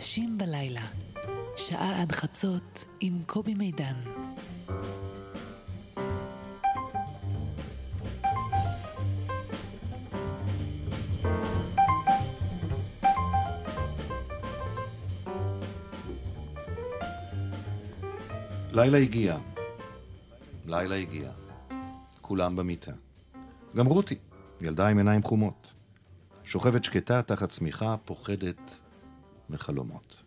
אנשים בלילה, שעה עד חצות עם קובי מידן. לילה הגיע. לילה הגיע. כולם במיטה. גם רותי, ילדה עם עיניים חומות. שוכבת שקטה תחת צמיחה, פוחדת מחלומות.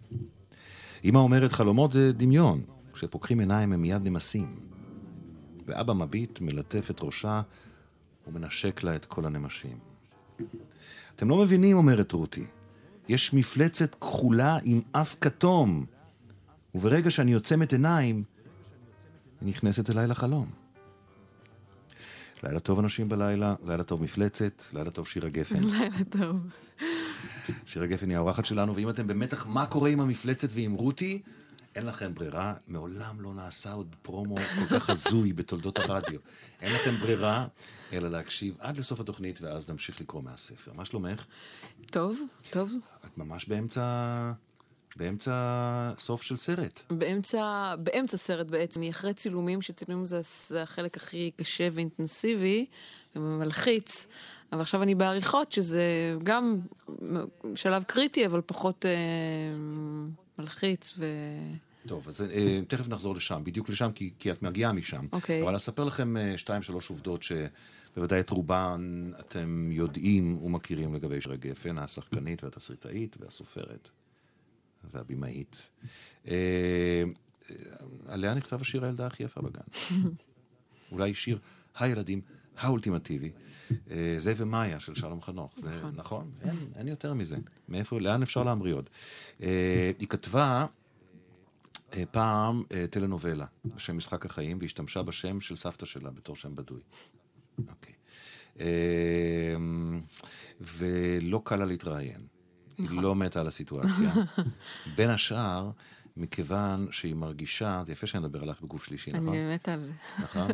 אמא אומרת חלומות זה דמיון, כשפוקחים עיניים הם מיד נמסים. ואבא מביט, מלטף את ראשה ומנשק לה את כל הנמשים. אתם לא מבינים, אומרת רותי. יש מפלצת כחולה עם אף כתום, וברגע שאני עוצמת עיניים, היא נכנסת אליי לחלום. לילה טוב אנשים בלילה, לילה טוב מפלצת, לילה טוב שירה גפן. לילה טוב. שירה גפן היא האורחת שלנו, ואם אתם במתח מה קורה עם המפלצת ועם רותי, אין לכם ברירה, מעולם לא נעשה עוד פרומו כל כך הזוי בתולדות הרדיו. אין לכם ברירה, אלא להקשיב עד לסוף התוכנית, ואז נמשיך לקרוא מהספר. מה שלומך? טוב, טוב. את ממש באמצע... באמצע סוף של סרט. באמצע, באמצע סרט בעצם, היא אחרי צילומים, שצילומים זה, זה החלק הכי קשה ואינטנסיבי ומלחיץ, אבל עכשיו אני בעריכות, שזה גם שלב קריטי, אבל פחות אה, מלחיץ ו... טוב, אז אה, תכף נחזור לשם, בדיוק לשם, כי, כי את מגיעה משם. אוקיי. אבל אספר לכם אה, שתיים, שלוש עובדות שבוודאי את רובן אתם יודעים ומכירים לגבי שרי גפן, השחקנית והתסריטאית והסופרת והבימאית. אה, אה, עליה נכתב השיר הילדה הכי יפה בגן. אולי שיר הילדים האולטימטיבי. אה, זה ומאיה של שלום חנוך. זה, נכון. נכון? אין, אין יותר מזה. מאיפה, לאן אפשר להמריא עוד? היא כתבה פעם טלנובלה בשם משחק החיים, והשתמשה בשם של סבתא שלה בתור שם בדוי. אוקיי. ולא קל לה להתראיין. היא נכון. לא מתה על הסיטואציה. בין השאר, מכיוון שהיא מרגישה, זה יפה שאני מדבר עליך בגוף שלישי, אני נכון? מתה על זה. נכון?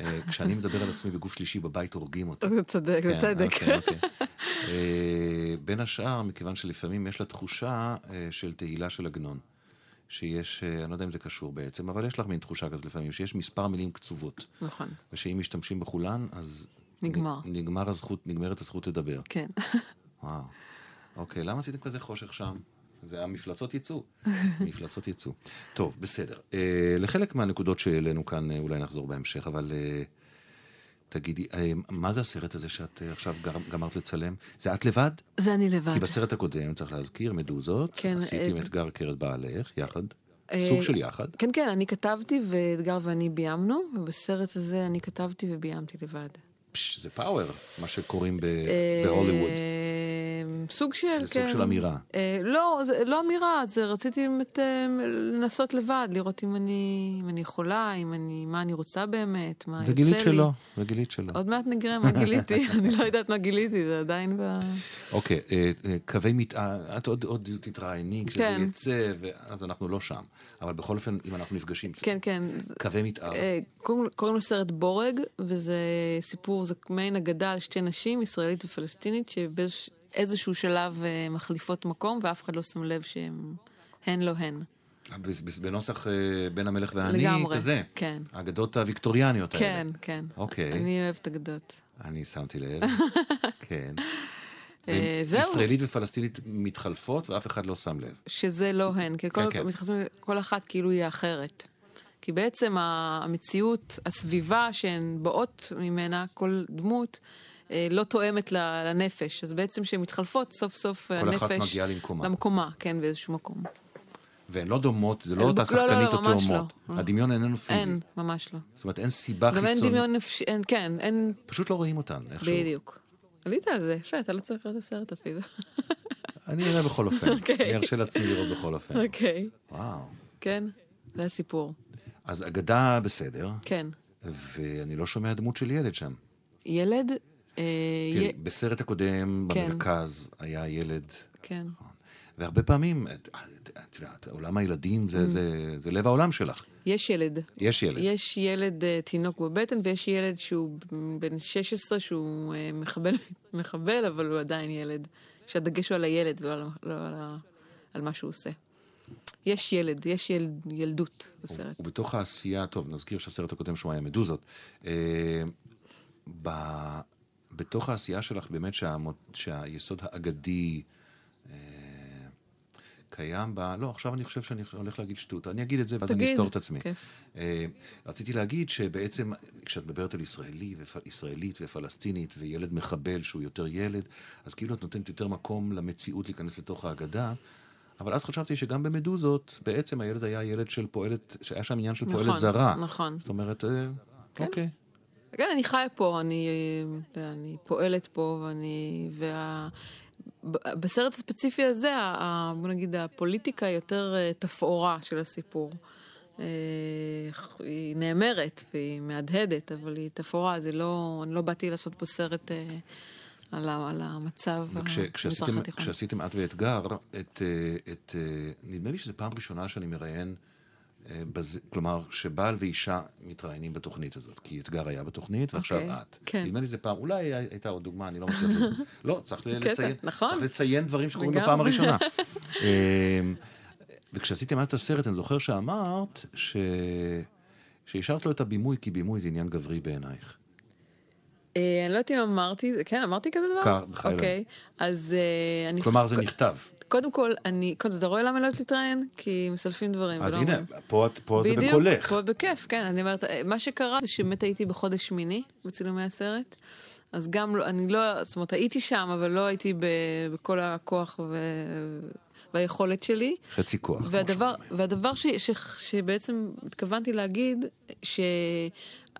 אה, כשאני מדבר על עצמי בגוף שלישי בבית הורגים אותי. אתה צודק, כן, בצדק. אוקיי, אוקיי. אה, בין השאר, מכיוון שלפעמים יש לה תחושה אה, של תהילה של עגנון. שיש, אני לא יודע אם זה קשור בעצם, אבל יש לך מין תחושה כזאת לפעמים, שיש מספר מילים קצובות. נכון, ושאם משתמשים בכולן, אז... נגמר. נגמר הזכות, נגמרת הזכות לדבר. כן. וואו. אוקיי, למה עשיתם כזה חושך שם? זה המפלצות יצאו. מפלצות יצאו. טוב, בסדר. אה, לחלק מהנקודות שהעלינו כאן אה, אולי נחזור בהמשך, אבל אה, תגידי, אה, מה זה הסרט הזה שאת אה, עכשיו גר, גמרת לצלם? זה את לבד? זה אני לבד. כי בסרט הקודם, צריך להזכיר, מדוזות, כן, עשיתם אה, אתגר עקרת בעלך, יחד. אה, סוג של יחד. כן, כן, אני כתבתי ואתגר ואני ביימנו, ובסרט הזה אני כתבתי וביימתי לבד. פש, זה פאוור, מה שקוראים אה, בהוליווד. סוג של, זה כן. סוג של אמירה. אה, לא, זה לא אמירה, זה רציתי באמת אה, לנסות לבד, לראות אם אני, אם אני יכולה, אם אני, מה אני רוצה באמת, מה יוצא לי. וגילית שלא, וגילית שלא. עוד מעט נגרה מה גיליתי, אני לא יודעת מה גיליתי, זה עדיין ב... אוקיי, אה, אה, קווי מתאר, את עוד, עוד תתראייני כשזה כן. יצא, ואז אנחנו לא שם. אבל בכל אופן, אם אנחנו נפגשים, כן, כן. קווי מתאר. אה, קוראים קוראים לסרט בורג, וזה סיפור, זה מעין אגדה על שתי נשים, ישראלית ופלסטינית, שבאיזשהו שלב אה, מחליפות מקום, ואף אחד לא שם לב שהן הן לא הן. בס- בנוסח אה, בן המלך ואני, לגמרי, כזה. כן. האגדות הוויקטוריאניות האלה. כן, כן. אוקיי. אני אוהבת אגדות. אני שמתי לב. כן. אה, זהו. ישראלית ופלסטינית מתחלפות ואף אחד לא שם לב. שזה לא הן, כי כל, כן, כן. כל אחת כאילו היא האחרת. כי בעצם המציאות, הסביבה שהן באות ממנה, כל דמות, אה, לא תואמת לנפש. אז בעצם כשהן מתחלפות, סוף סוף כל הנפש... אחת מגיעה למקומה. למקומה, כן, באיזשהו מקום. והן לא דומות, זה לא אה, אותה לא, לא, שחקנית לא, או ממש תאומות. לא. הדמיון איננו פיזי. אין, ממש לא. זאת אומרת, אין סיבה גם אין חיצונית. דמיון נפשי, אין, כן, אין... פשוט לא רואים אותן, איכשהו. בדיוק. עלית על זה, יפה, אתה לא צריך לראות את הסרט אפילו. אני אראה בכל אופן. אוקיי. אני ארשה לעצמי לראות בכל אופן. אוקיי, וואו. כן, זה הסיפור. אז אגדה בסדר, כן. ואני לא שומע דמות של ילד שם. ילד, אה, תראי, י- בסרט הקודם, כן. במרכז, היה ילד. כן. והרבה פעמים, את את- את יודעת, עולם הילדים Mm. זה- זה זה לב העולם שלך. יש ילד. יש ילד. יש ילד אה, תינוק בבטן ויש ילד שהוא בן 16 שהוא אה, מחבל, מחבל אבל הוא עדיין ילד. שהדגש הוא על הילד ולא על, לא על, על מה שהוא עושה. יש ילד, יש ילד, ילדות בסרט. ובתוך העשייה, טוב, נזכיר שהסרט הקודם שהוא היה מדוזות. אה, ב... בתוך העשייה שלך, באמת שהמות... שהיסוד האגדי אה, קיים בה, לא, עכשיו אני חושב שאני הולך להגיד שטות, אני אגיד את זה ואז אני תגיד, אסתור את עצמי. כיף. אה, רציתי להגיד שבעצם, כשאת מדברת על ישראלי, ופ... ישראלית ופלסטינית, וילד מחבל שהוא יותר ילד, אז כאילו את נותנת יותר מקום למציאות להיכנס לתוך ההגדה. אבל אז חשבתי שגם במדוזות, בעצם הילד היה ילד של פועלת, שהיה שם עניין של פועלת נכון, זרה. נכון. זאת אומרת, אה, כן. אוקיי. כן, אני חיה פה, אני, אני פועלת פה, ואני... וה... בסרט הספציפי הזה, ה- בוא נגיד, הפוליטיקה יותר אה, תפאורה של הסיפור. אה, היא נאמרת והיא מהדהדת, אבל היא תפאורה, זה לא... אני לא באתי לעשות פה סרט על, ה- על המצב במזרח התיכון. כשעשיתם את ואתגר, את, אה, את, אה, נדמה לי שזו פעם ראשונה שאני מראיין, אה, בז... כלומר, שבעל ואישה מתראיינים בתוכנית הזאת, כי אתגר היה בתוכנית, ועכשיו אוקיי, את. כן. נדמה לי שזה פעם, אולי הייתה עוד דוגמה, אני לא מצליח לזה. לא, צריך לציין, נכון. צריך לציין דברים שקורים. בפעם הראשונה. אה, וכשעשיתם את הסרט, אני זוכר שאמרת ש... שהשארת לו את הבימוי, כי בימוי זה עניין גברי בעינייך. אה, אני לא יודעת אם אמרתי, כן, אמרתי כזה דבר? בחיי אוקיי, אז אה, אני... כלומר, זה נכתב. קודם כל, אני, קודם, אתה רואה למה לא להתראיין? כי מסלפים דברים. אז ולא הנה. פה פה זה בדיוק, בקולך. פה בכיף, כן. אני אומרת, אה, מה שקרה זה שבאמת הייתי בחודש שמיני בצילומי הסרט. אז גם, לא, אני לא, זאת אומרת, הייתי שם, אבל לא הייתי ב, בכל הכוח ו, והיכולת שלי. חצי כוח. והדבר, והדבר ש, ש, שבעצם התכוונתי להגיד,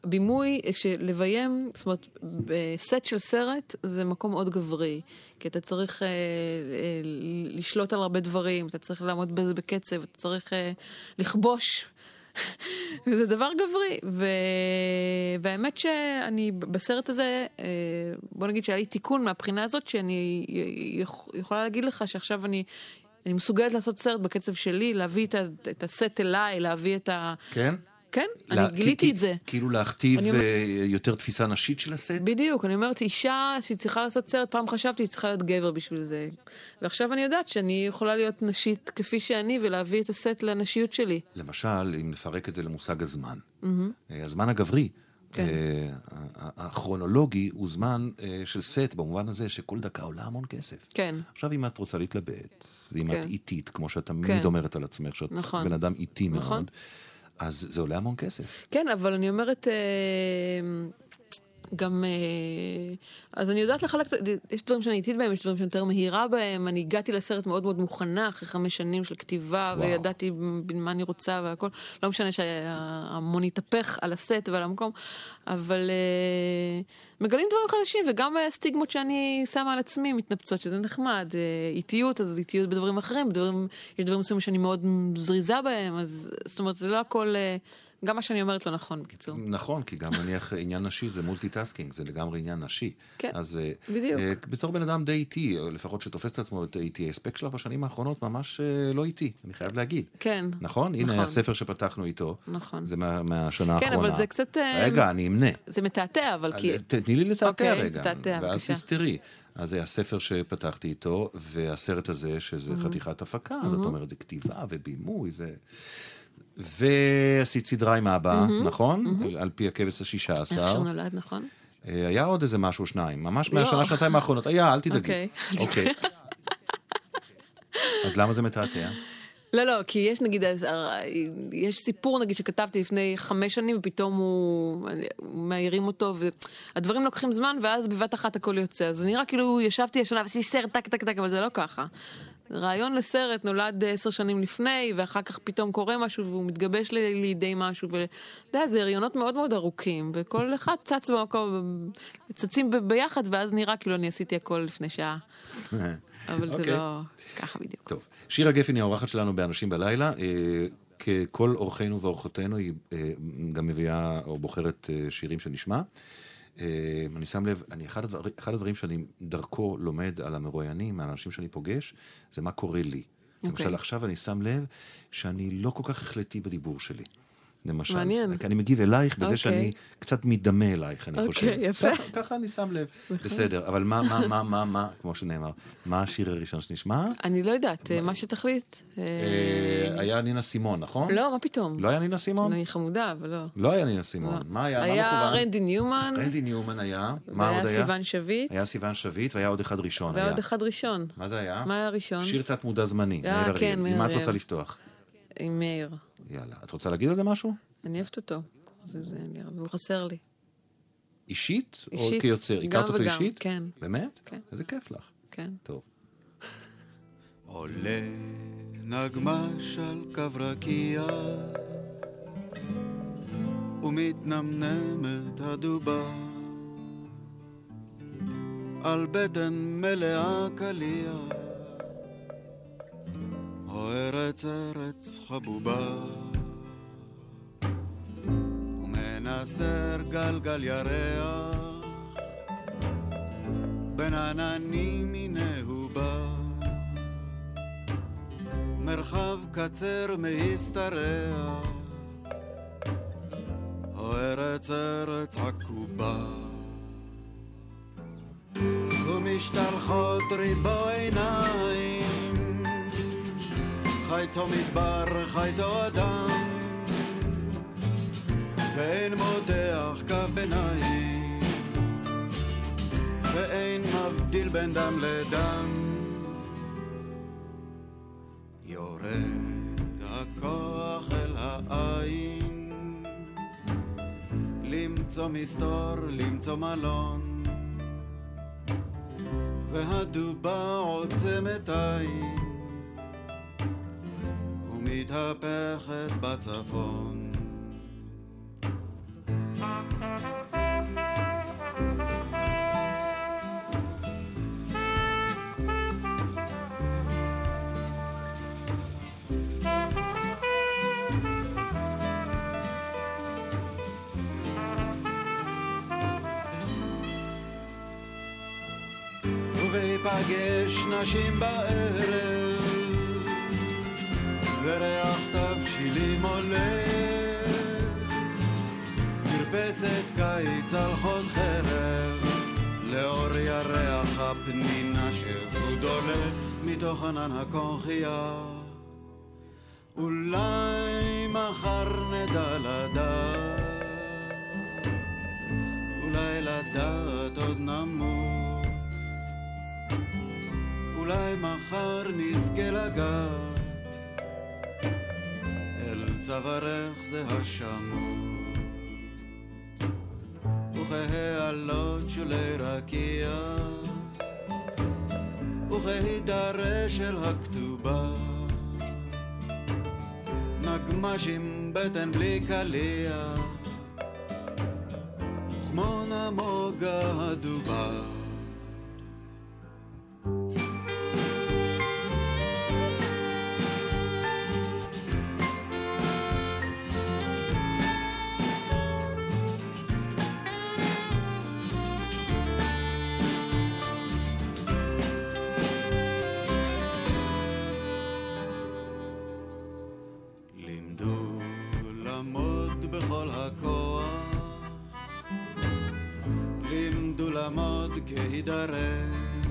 שבימוי, שלביים, זאת אומרת, בסט של סרט, זה מקום מאוד גברי. כי אתה צריך אה, אה, לשלוט על הרבה דברים, אתה צריך לעמוד בזה בקצב, אתה צריך אה, לכבוש. וזה דבר גברי, ו... והאמת שאני בסרט הזה, אה, בוא נגיד שהיה לי תיקון מהבחינה הזאת, שאני יכ- יכולה להגיד לך שעכשיו אני, אני מסוגלת לעשות סרט בקצב שלי, להביא את. את הסט אליי, להביא את ה... כן? כן, לה- אני גיליתי כי- את זה. כאילו להכתיב אומר- אה, יותר תפיסה נשית של הסט? בדיוק, אני אומרת, אישה שהיא צריכה לעשות סרט, פעם חשבתי שהיא צריכה להיות גבר בשביל זה. ועכשיו אני יודעת שאני יכולה להיות נשית כפי שאני ולהביא את הסט לנשיות שלי. למשל, אם נפרק את זה למושג הזמן. אה, הזמן הגברי, כן. ה- הכרונולוגי, הוא זמן אה, של סט, במובן הזה שכל דקה עולה המון כסף. כן. עכשיו, אם את רוצה להתלבט, ואם כן. את איטית, כמו שאת תמיד כן. אומרת על עצמך, שאת נכון. בן אדם איטי נכון. מאוד, אז זה עולה המון כסף. כן, אבל אני אומרת, אה, גם, אה, אז אני יודעת לחלק, יש דברים שאני איטית בהם, יש דברים שאני יותר מהירה בהם, אני הגעתי לסרט מאוד מאוד מוכנה, אחרי חמש שנים של כתיבה, וואו. וידעתי מה אני רוצה והכל, לא משנה שהמון התהפך על הסט ועל המקום, אבל אה, מגלים דברים חדשים, וגם הסטיגמות שאני שמה על עצמי מתנפצות, שזה נחמד, אה, איטיות, אז איטיות בדברים אחרים, בדברים, יש דברים מסוימים שאני מאוד זריזה בהם, אז זאת אומרת, זה לא הכל... גם מה שאני אומרת לא נכון, בקיצור. נכון, כי גם נניח עניין נשי זה multitasking, זה לגמרי עניין נשי. כן, אז אה, בדיוק. אה, בתור בן אדם די איטי, לפחות שתופס את עצמו יותר איטי, ההספק שלך בשנים האחרונות ממש אה, לא איטי, אני חייב להגיד. כן. נכון? הנה נכון. הספר שפתחנו איתו. נכון. זה מה, מהשנה כן, האחרונה. אבל זה קצת, רגע, אני אמנה. זה מתעתע, אבל כי... תתני לי לתעתע אוקיי, רגע. תתעתע, ואז. תסתרי. אז זה הספר שפתחתי איתו, והסרט הזה, שזה חתיכת הפקה, זאת אומרת, זה כתיבה ובימוי, זה... ועשית סדרה עם אבא, נכון? על- על פי הכבש השישה איך עשר. שהוא נולד, נכון? אה, היה עוד איזה משהו, שניים, ממש לא. מהשנה, שנתיים האחרונות. היה, אל תדאגי. אוקיי. אוקיי. אז למה זה מתעתע? לא, לא, כי יש נגיד, אה, יש סיפור נגיד שכתבתי לפני חמש שנים, ופתאום הוא, מעירים אותו, והדברים לוקחים זמן, ואז בבת אחת הכל יוצא. אז זה נראה כאילו ישבתי השנה ועשיתי סרט טק טק טק, אבל זה לא ככה. רעיון לסרט נולד עשר שנים לפני, ואחר כך פתאום קורה משהו, והוא מתגבש ל- לידי משהו, ואתה יודע, זה הריונות מאוד מאוד ארוכים, וכל אחד צץ במקום, צצים ב- ביחד, ואז נראה כאילו אני עשיתי הכל לפני שעה. אבל זה אוקיי. לא ככה בדיוק. טוב, שירה גפן היא האורחת שלנו באנשים בלילה. אה, ככל אורחינו ואורחותינו, היא אה, גם מביאה או בוחרת אה, שירים שנשמע. אה, אני שם לב, אני, אחד, הדבר, אחד הדברים שאני דרכו לומד על המרואיינים, האנשים שאני פוגש, זה מה קורה לי. אוקיי. למשל, עכשיו אני שם לב שאני לא כל כך החלטי בדיבור שלי. למשל. מעניין. כי אני מגיב אלייך בזה אוקיי. שאני קצת מתדמה אלייך, אני אוקיי, חושב. יפה. נכון. ככה- ככה אני שם לב. בסדר, אבל מה, מה, מה, מה, מה, כמו שנאמר, מה השיר הראשון שנשמע? אני לא יודעת, מה שתחליט. אה, אה, היה נינה סימון, נכון? לא, מה פתאום? לא היה נינה סימון? אני חמודה, אבל לא. לא היה נינה סימון. לא. מה היה? היה? רנדי ניומן, רנדי ניומן היה. מה עוד והיה היה? סיוון שביט, היה סיוון שביט והיה עוד אחד ראשון. והיה היה. עוד אחד ראשון. מה זה היה? מה היה הראשון? שיר תת מודע זמני, אה, כן. מאיר עם מה את רוצה. לפתוח? עם מאיר. יאללה. את רוצה להגיד על זה משהו? אני אוהבת אותו. זה- זה נראה- והוא חסר לי. אישית? או אישית, כיוצר? גם הכרת אותו וגם, אישית? כן. באמת? כן. איזה כיף לך. כן. טוב. עולה נגמש על קו רקיע ומתנמנמת הדובה על בטן מלאה קליע או ארץ ארץ חבובה ומנסר גלגל ירח בין עננים הנה בא מרחב קצר מהשתרע, או ארץ ארץ עקובה. ומשתלחות ריבו עיניים, חייתו מדבר, חייתו אדם, ואין מותח קו ביניים, ואין מבדיל בין דם לדם. יורד הכוח אל העין, למצוא מסתור, למצוא מלון, והדובה עוצמת עין, ומתהפכת בצפון. ובהיפגש נשים בערב, עולה, מרפסת קיץ על חוד חרב, לאור ירח הפנינה שחוד עולה מתוך ענן הקונכייה. אולי מחר נדע לדעת, אולי לדעת עוד נמות. אולי מחר נזכה לגעת צווארך זה השמות. וכהעלות שולי רקיע וכהידרה של הכתובה. נגמש עם בטן בלי קליע. כמו נמוגה הדובה לעמוד כהידרש,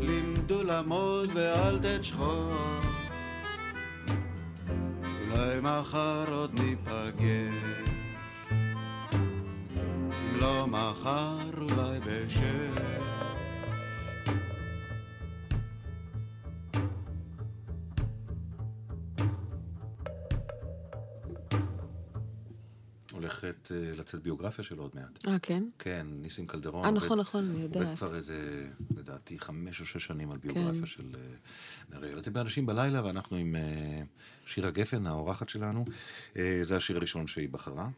לימדו לעמוד ואל תשכוח, אולי מחר עוד ניפגש, אם לא מחר אולי בשש. לצאת ביוגרפיה שלו עוד מעט. אה, כן? כן, ניסים קלדרון. אה, עובד- נכון, נכון, אני עובד יודעת. כבר איזה, לדעתי, חמש או שש שנים על ביוגרפיה כן. של אה, נריאל. אתם באנשים בלילה, ואנחנו עם אה, שירה גפן, האורחת שלנו. אה, זה השיר הראשון שהיא בחרה.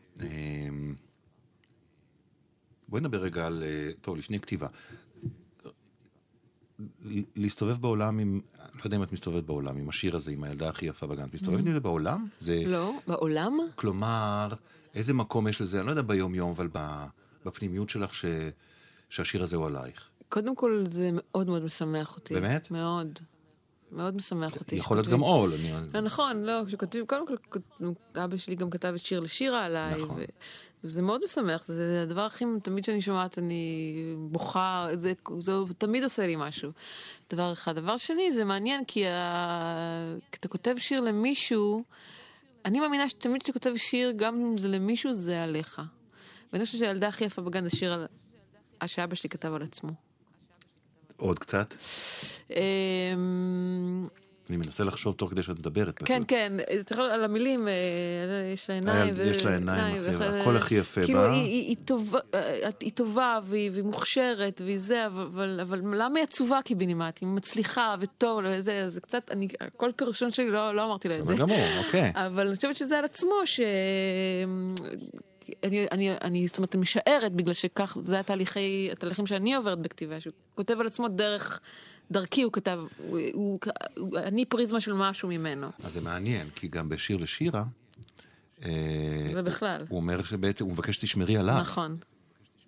בואי נדבר רגע על... טוב, לפני כתיבה. להסתובב בעולם עם, לא יודע אם את מסתובבת בעולם, עם השיר הזה, עם הילדה הכי יפה בגן. את מסתובבת עם זה בעולם? זה, לא, בעולם? כלומר, איזה מקום יש לזה, אני לא יודע ביום-יום, אבל בפנימיות שלך ש... שהשיר הזה הוא עלייך. קודם כל, זה מאוד מאוד משמח אותי. באמת? מאוד. מאוד משמח אותי. יכול להיות גם עול. אני- לא, נכון, לא, כשכותבים, קודם כל, אבא שלי גם כתב את שיר לשירה עליי, נכון. ו- וזה מאוד משמח, זה הדבר הכי, תמיד שאני שומעת אני בוכה, זה, זה תמיד עושה לי משהו. דבר אחד. דבר שני, זה מעניין, כי ה... כשאתה כותב שיר למישהו, אני מאמינה שתמיד כשאתה כותב שיר, גם אם זה למישהו, זה עליך. ואני חושבת שהילדה הכי יפה בגן זה שיר על... שאבא שלי כתב על עצמו. עוד קצת. אני מנסה לחשוב תוך כדי שאת מדברת. כן, כן, אתה יכול על המילים, אה, יש לה עיניים. יש לה עיניים, הקול הכי יפה כאילו, בה. היא- היא טובה, אה, והיא מוכשרת והיא זה, אבל- למה היא עצובה קיבינימט? היא מצליחה וטוב וזה, זה קצת, אני, כל פרשון שלי לא לא אמרתי לה את זה. גמור, אוקיי. אבל אני חושבת שזה על עצמו, ש... אני, אני, אני, זאת אומרת, משערת, בגלל שכך, זה התהליכי, התהליכים שאני עוברת בכתיבה, שהוא כותב על עצמו דרך, דרכי הוא כתב, הוא, הוא, הוא, אני פריזמה של משהו ממנו. אז זה מעניין, כי גם בשיר לשירה, אה, זה בכלל. הוא אומר שבעצם, הוא מבקש שתשמרי עליו. נכון,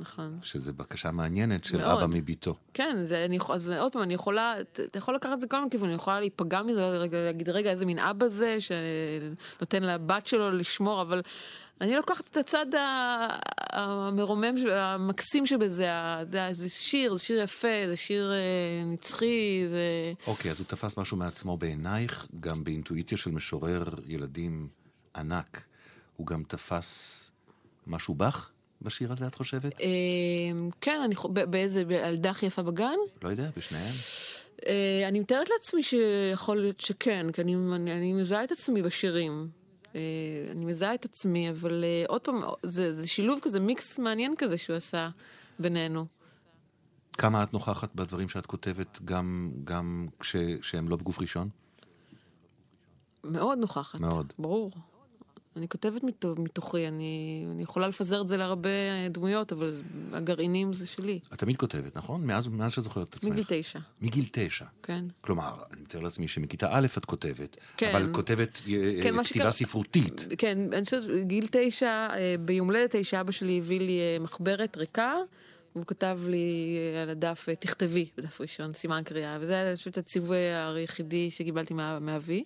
נכון. שזה בקשה מעניינת של מאוד. אבא מביתו. כן, זה, אני, אז עוד פעם, אני יכולה, אתה יכול לקחת את זה כל מיני כיוונים, אני יכולה להיפגע מזה, להגיד, רגע, איזה מין אבא זה, שנותן לבת שלו לשמור, אבל אני לוקחת את הצד המרומם, המקסים שבזה, זה- שיר, זה שיר יפה, זה שיר אה, נצחי, זה... אוקיי, אז הוא תפס משהו מעצמו בעינייך, גם באינטואיציה של משורר ילדים ענק. הוא גם תפס משהו בך בשיר הזה, את חושבת? אה, כן, אני, חו- באיזה, בילדה הכי יפה בגן? לא יודע, בשניהם. אה, אני מתארת לעצמי שיכול להיות שכן, כי אני, אני, אני מזהה את עצמי בשירים. אה, אני מזהה את עצמי, אבל אה, עוד פעם, זה, זה שילוב כזה, מיקס מעניין כזה שהוא עשה בינינו. כמה את נוכחת בדברים שאת כותבת, גם, גם כש, כשהם לא בגוף ראשון? מאוד נוכחת. מאוד. ברור. אני כותבת מתוכי, אני, אני יכולה לפזר את זה להרבה דמויות, אבל הגרעינים זה שלי. את תמיד כותבת, נכון? מאז, מאז שאת זוכרת את עצמך. מגיל תשע, מגיל תשע. כן. כלומר, אני מתאר לעצמי שמכיתה א' את כותבת, כן. אבל כותבת אה, כן, מה כתיבה שקרה- ספרותית. כן, אני חושבת, גיל תשע, אה, ביום הולדת תשע, אבא שלי הביא לי אה, מחברת ריקה, והוא כתב לי אה, על הדף, אה, תכתבי, בדף ראשון, סימן קריאה, וזה היה, אני חושבת, הציווי היחידי שקיבלתי מה- מאבי.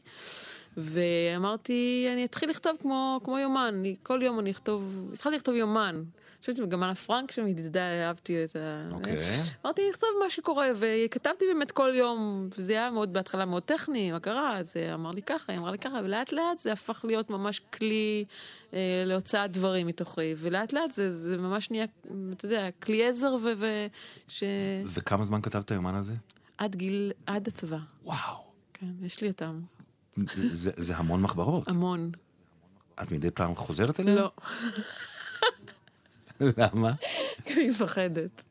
ואמרתי, אני אתחיל לכתוב כמו, כמו יומן, אני, כל יום אני אכתוב, התחלתי לכתוב יומן. אני חושבת שגם אנה פרנק שם ידידה, אהבתי את ה... אוקיי. אמרתי, לכתוב מה שקורה, וכתבתי באמת כל יום, וזה היה מאוד, בהתחלה מאוד טכני, מה קרה, אז אה, אמר לי ככה, היא אמרה לי ככה, ולאט לאט זה הפך להיות ממש כלי אה, להוצאת דברים מתוכי, ולאט לאט זה, זה ממש נהיה, אתה יודע, כלי עזר, ו... ו ש... וכמה זמן כתבת היומן הזה? עד גיל, עד הצבא, וואו. כן, יש לי אותם, זה, זה המון מחברות. המון. את מדי פעם חוזרת אליה? לא, למה? אני מפחדת,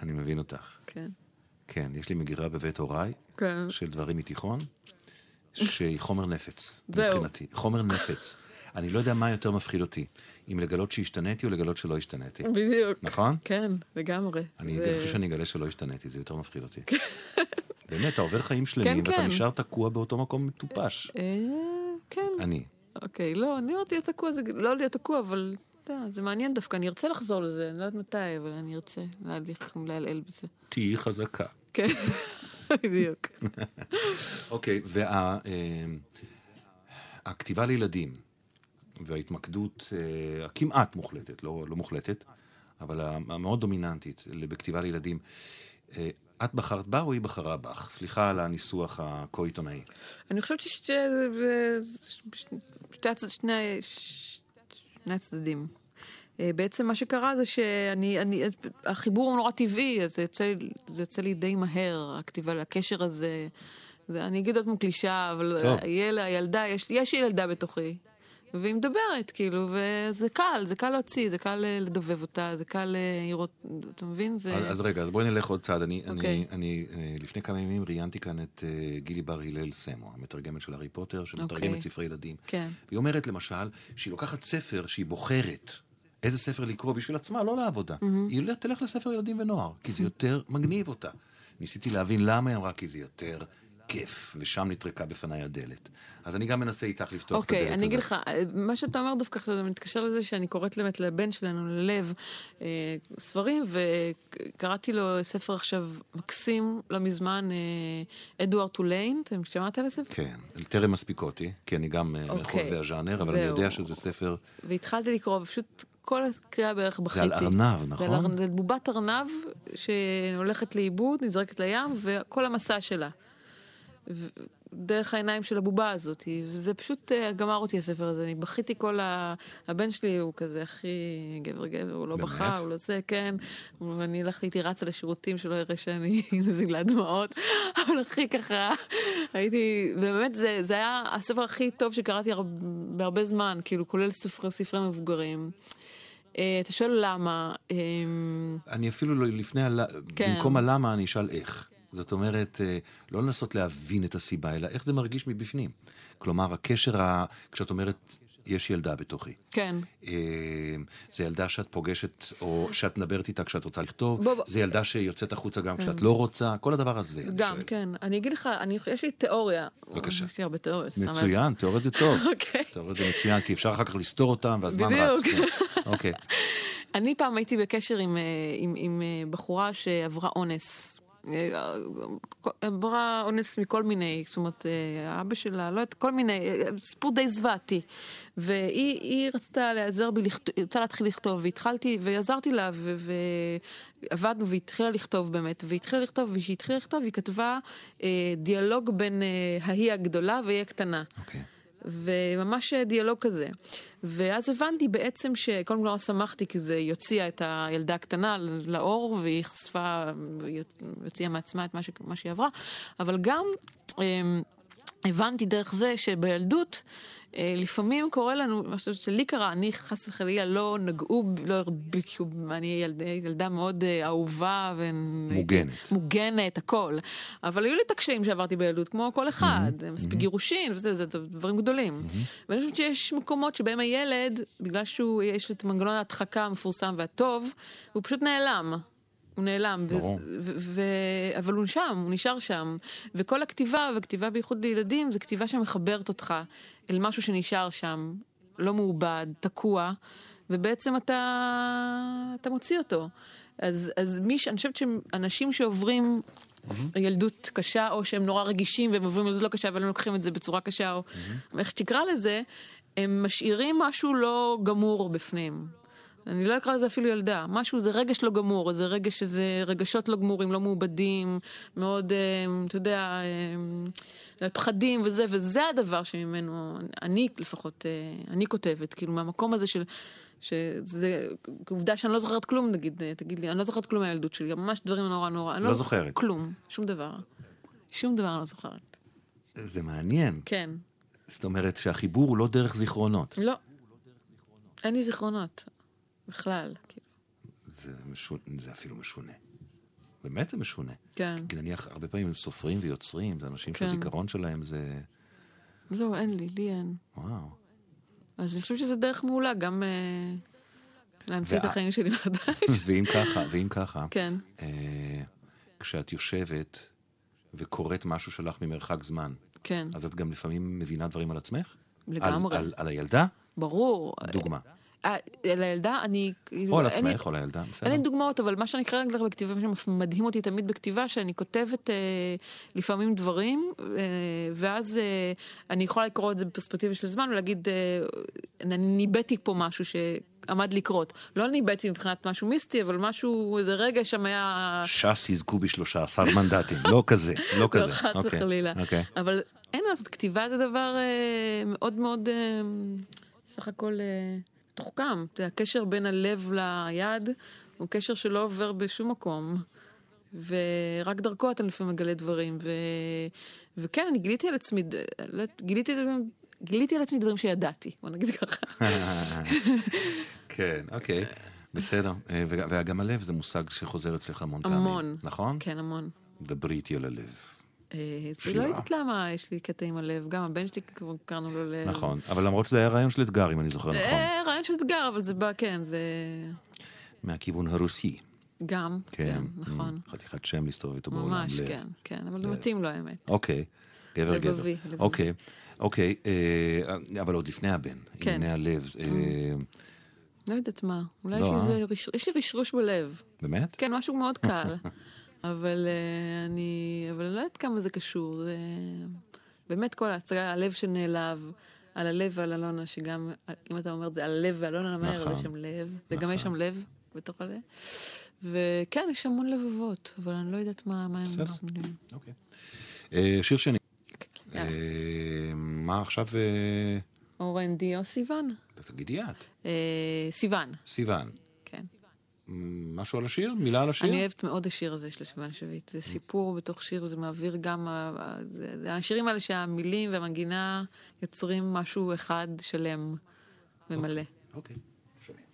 אני מבין אותך. כן. כן, יש לי מגירה בבית הוריי, כן. של דברים מתיכון, שהיא חומר נפץ, זהו. מבחינתי. חומר נפץ. אני לא יודע מה יותר מפחיד אותי, אם לגלות שהשתניתי או לגלות שלא השתניתי. בדיוק. נכון? כן, לגמרי. אני זה- חושב שאני אגלה שלא השתניתי, זה יותר מפחיד אותי. באמת, אתה עובר חיים שלמים, כן, ואתה כן. נשאר תקוע באותו מקום מטופש. אה, כן. אני. אוקיי, לא, אני אומרת להיות תקוע, זה לא להיות תקוע, אבל זה מעניין דווקא, אני ארצה לחזור לזה, אני לא יודעת מתי, אבל אני ארצה להליך, לעלעל בזה. תהיי חזקה. כן, בדיוק. אוקיי, והכתיבה לילדים, וההתמקדות אה, הכמעט מוחלטת, לא, לא מוחלטת, אבל המאוד דומיננטית בכתיבה לילדים, אה, את בחרת בה או היא בחרה בך? סליחה על הניסוח הכה עיתונאי. אני חושבת ששני שני, שני הצדדים. אה, בעצם מה שקרה זה שאני, אני, החיבור הוא נורא טבעי, אז זה יוצא, זה יוצא לי די מהר, הכתיבה, הקשר הזה. זה, אני אגיד עוד פעם קלישאה, אבל טוב. הילד, הילדה, יש, יש ילדה בתוכי, והיא מדברת, כאילו, וזה קל, זה קל להוציא, זה קל אה, לדובב אותה, זה קל אה, לראות, אתה מבין? זה... אז, אז רגע, אז בואי נלך עוד צעד. אני, אוקיי. אני, אני אה, לפני כמה ימים ראיינתי כאן את אה, גילי בר הלל סמו, המתרגמת של הארי פוטר, שמתרגמת אוקיי. ספרי ילדים. כן. והיא אומרת למשל, שהיא לוקחת ספר שהיא בוחרת איזה ספר לקרוא בשביל עצמה, לא לעבודה. היא הולכת- תלך לספר ילדים ונוער, כי זה יותר מגניב אותה. ניסיתי להבין למה היא אמרה, כי זה יותר כיף, ושם נטרקה בפניי הדלת. אז אני גם מנסה איתך לפתוח את הדלת אוקיי, הזאת. אני אגיד לך, מה שאתה אומר דווקא עכשיו, זה מתקשר לזה שאני קוראת באמת לבן שלנו, ללב, אה, ספרים, וקראתי לו ספר עכשיו מקסים, לא מזמן, אה, אדוארד טוליין, אתם שמעת על הספר? כן, טרם מספיק אותי, כי אני גם אוקיי, מחובבי הז'אנר, אבל אני זהו. יודע שזה ספר... והתחלתי לקרוא, ופשוט כל הקריאה בערך בכיתי. על ארנב, נכון? זה על ארנב, זה בובת ארנב שהולכת לאיבוד, נזרקת לים, וכל המסע שלה. דרך העיניים של הבובה הזאת, וזה פשוט אה, גמר אותי הספר הזה, אני בכיתי כל ה... הבן שלי הוא כזה הכי גבר גבר, הוא לא? בכה, הוא לא זה, כן, ואני הלכתי הייתי רצה לשירותים שלא יראה שאני מזילה דמעות, אבל הכי ככה, הייתי, באמת זה, זה היה הספר הכי טוב שקראתי הר... בהרבה זמן, כאילו כולל ספרי, ספרי מבוגרים. אה, אתה שואל למה, אה, אני אפילו לא, לפני. כן. במקום הלמה אני אשאל איך. זאת אומרת, אה, לא לנסות להבין את הסיבה, אלא איך זה מרגיש מבפנים. כלומר, הקשר, ה... כשאת אומרת, יש ילדה בתוכי. כן. אה, זה ילדה שאת פוגשת, או שאת מדברת איתה כשאת רוצה לכתוב, בוא. זה ילדה שיוצאת החוצה גם כשאת לא רוצה, כל הדבר הזה. אני גם, שואל. כן. אני אגיד לך, אני, יש לי תיאוריה. בבקשה. יש לי הרבה תיאוריות. מצוין, תיאוריות זה טוב. אוקיי. תיאוריות זה מצוין, כי אפשר אחר כך לסתור אותם, והזמן בדיוק. רץ. כן. אוקיי. אני פעם הייתי בקשר עם, אה, עם, עם אה, בחורה שעברה אונס. אה, עברה אונס מכל מיני, זאת אומרת, אה, אבא שלה, לא יודעת, כל מיני, אה, סיפור די זוועתי. והיא היא רצתה להיעזר בי, רצתה להתחיל לכתוב, והתחלתי, ועזרתי לה, ועבדנו, והיא התחילה לכתוב באמת, והיא התחילה לכתוב, וכשהיא התחילה לכתוב, היא כתבה אה, דיאלוג בין אה, ההיא הגדולה והיא הקטנה. אוקיי. וממש דיאלוג כזה. ואז הבנתי בעצם שקודם כל שמחתי כי זה יוציאה את הילדה הקטנה לאור והיא חשפה, יוציאה מעצמה את מה, ש, מה שהיא עברה, אבל גם אמ, הבנתי דרך זה שבילדות אה, לפעמים קורה לנו, מה שלי קרה, אני חס וחלילה לא נגעו, לא הרביקו, אני ילדה, ילדה מאוד אה, אהובה ו... מוגנת. מוגנת, הכל. אבל היו לי את הקשיים שעברתי בילדות, כמו כל אחד, מספיק גירושין וזה, זה דברים גדולים. ואני חושבת שיש מקומות שבהם הילד, בגלל שהוא, יש את מנגנון ההדחקה המפורסם והטוב, הוא פשוט נעלם. הוא נעלם, ברור. ו- ו- אבל הוא שם, הוא נשאר שם. וכל הכתיבה, וכתיבה בייחוד לילדים, זה כתיבה שמחברת אותך אל משהו שנשאר שם, לא מעובד, תקוע, ובעצם אתה, אתה מוציא אותו. אז, אז מי ש... אני חושבת שאנשים שעוברים ילדות קשה, או שהם נורא רגישים והם עוברים ילדות לא קשה, אבל הם לוקחים את זה בצורה קשה, או איך שתקרא לזה, הם משאירים משהו לא גמור בפנים. אני לא אקרא לזה אפילו ילדה, משהו, זה רגש לא גמור, זה רגש, זה רגשות לא גמורים, לא מעובדים, מאוד, אה, אתה יודע, אה, פחדים וזה, וזה הדבר שממנו, אני לפחות, אה, אני כותבת, כאילו מהמקום הזה של, שזה עובדה שאני לא זוכרת כלום, נגיד, תגיד לי, אני לא זוכרת כלום מהילדות שלי, ממש דברים נורא נורא, אני לא זוכרת. כלום, שום דבר, שום דבר אני לא זוכרת, זה מעניין. כן, זאת אומרת שהחיבור הוא לא דרך זיכרונות. לא, אין לי זיכרונות, בכלל, כאילו, זה, משונה, זה אפילו משונה. באמת זה משונה. כן. כי נניח, הרבה פעמים סופרים ויוצרים, זה אנשים כן. שהזיכרון שלהם זה... זהו, אין לי, לי אין. וואו. אז אני חושבת שזה דרך מעולה גם אה, להמציא את וה- החיים שלי מחדש. ואם ככה, ואם ככה, כן, אה, כשאת יושבת וקוראת משהו שלך ממרחק זמן, כן, אז את גם לפעמים מבינה דברים על עצמך? לגמרי. על, על, על הילדה? ברור. דוגמה. אה, לילדה, אני... כאילו, או על עצמך, או על הילדה, בסדר. אין לי דוגמאות, אבל מה שאני קוראת לך בכתיבה, מה שמדהים אותי תמיד בכתיבה, שאני כותבת אה, לפעמים דברים, אה, ואז אני יכולה לקרוא את זה בפרספקטיבה של זמן ולהגיד, אני ניבאתי פה משהו שעמד לקרות. לא ניבאתי מבחינת משהו מיסטי, אבל משהו, איזה רגע שם היה... ש"ס יזכו בשלושה עשר מנדטים, לא כזה, לא כזה. לא חס אוקיי, וחלילה. אוקיי. אבל אין מה לעשות, כתיבה זה דבר אה, מאוד מאוד, אה, סך הכל אה, מתוחכם. הקשר בין הלב ליד הוא קשר שלא עובר בשום מקום. ורק דרכו אתה לפעמים מגלה דברים. ו... וכן, אני גיליתי על עצמי, לא גיליתי, גיליתי על עצמי דברים שידעתי, בוא נגיד ככה. כן, אוקיי. בסדר. אה, וגם הלב זה מושג שחוזר אצלך המון פעמים. המון. נכון? כן, המון. דברי איתי על הלב. אה, שירה. לא יודעת למה יש לי קטע עם הלב, גם הבן שלי כבר קראנו לו לב. נכון. אבל למרות שזה היה רעיון של אתגר, אם אני זוכר נכון. אה, רעיון של אתגר, אבל זה בא, כן, זה... מהכיוון הרוסי. גם, כן, נכון. חתיכת שם להסתובב איתו בעולם. ממש. כן, כן, אבל זה מתאים לו האמת. אוקיי, גבר גבר. לבבי, לבבי. אוקיי, אוקיי, אה, אבל עוד לפני הבן, כן. ענייני הלב. אה, לא יודעת מה, אולי לא, יש לי רשרוש בלב. באמת? כן, משהו מאוד קל. אבל אה, אני, אבל אני לא יודעת כמה זה קשור. זה... באמת כל ההצגה, הלב שנעלב, על הלב ועל אלונה, שגם, אם אתה אומר את זה על הלב ועל אלונה מהר, נכון. יש שם לב, וגם יש שם לב בתוך הזה. וכן, יש המון לבבות, אבל אני לא יודעת מה, מה הם. מסמלים. אוקיי. אה, שיר שני. יאללה. אה, מה עכשיו, אה, אורן די או סיוון? תגידי את, אה, סיוון, סיוון. משהו על השיר? מילה על השיר? אני אוהבת מאוד השיר הזה של סיוון שביט. זה סיפור בתוך שיר, זה מעביר גם... זה- השירים האלה שהמילים והמנגינה יוצרים משהו אחד שלם ומלא. אוקיי, שומעים.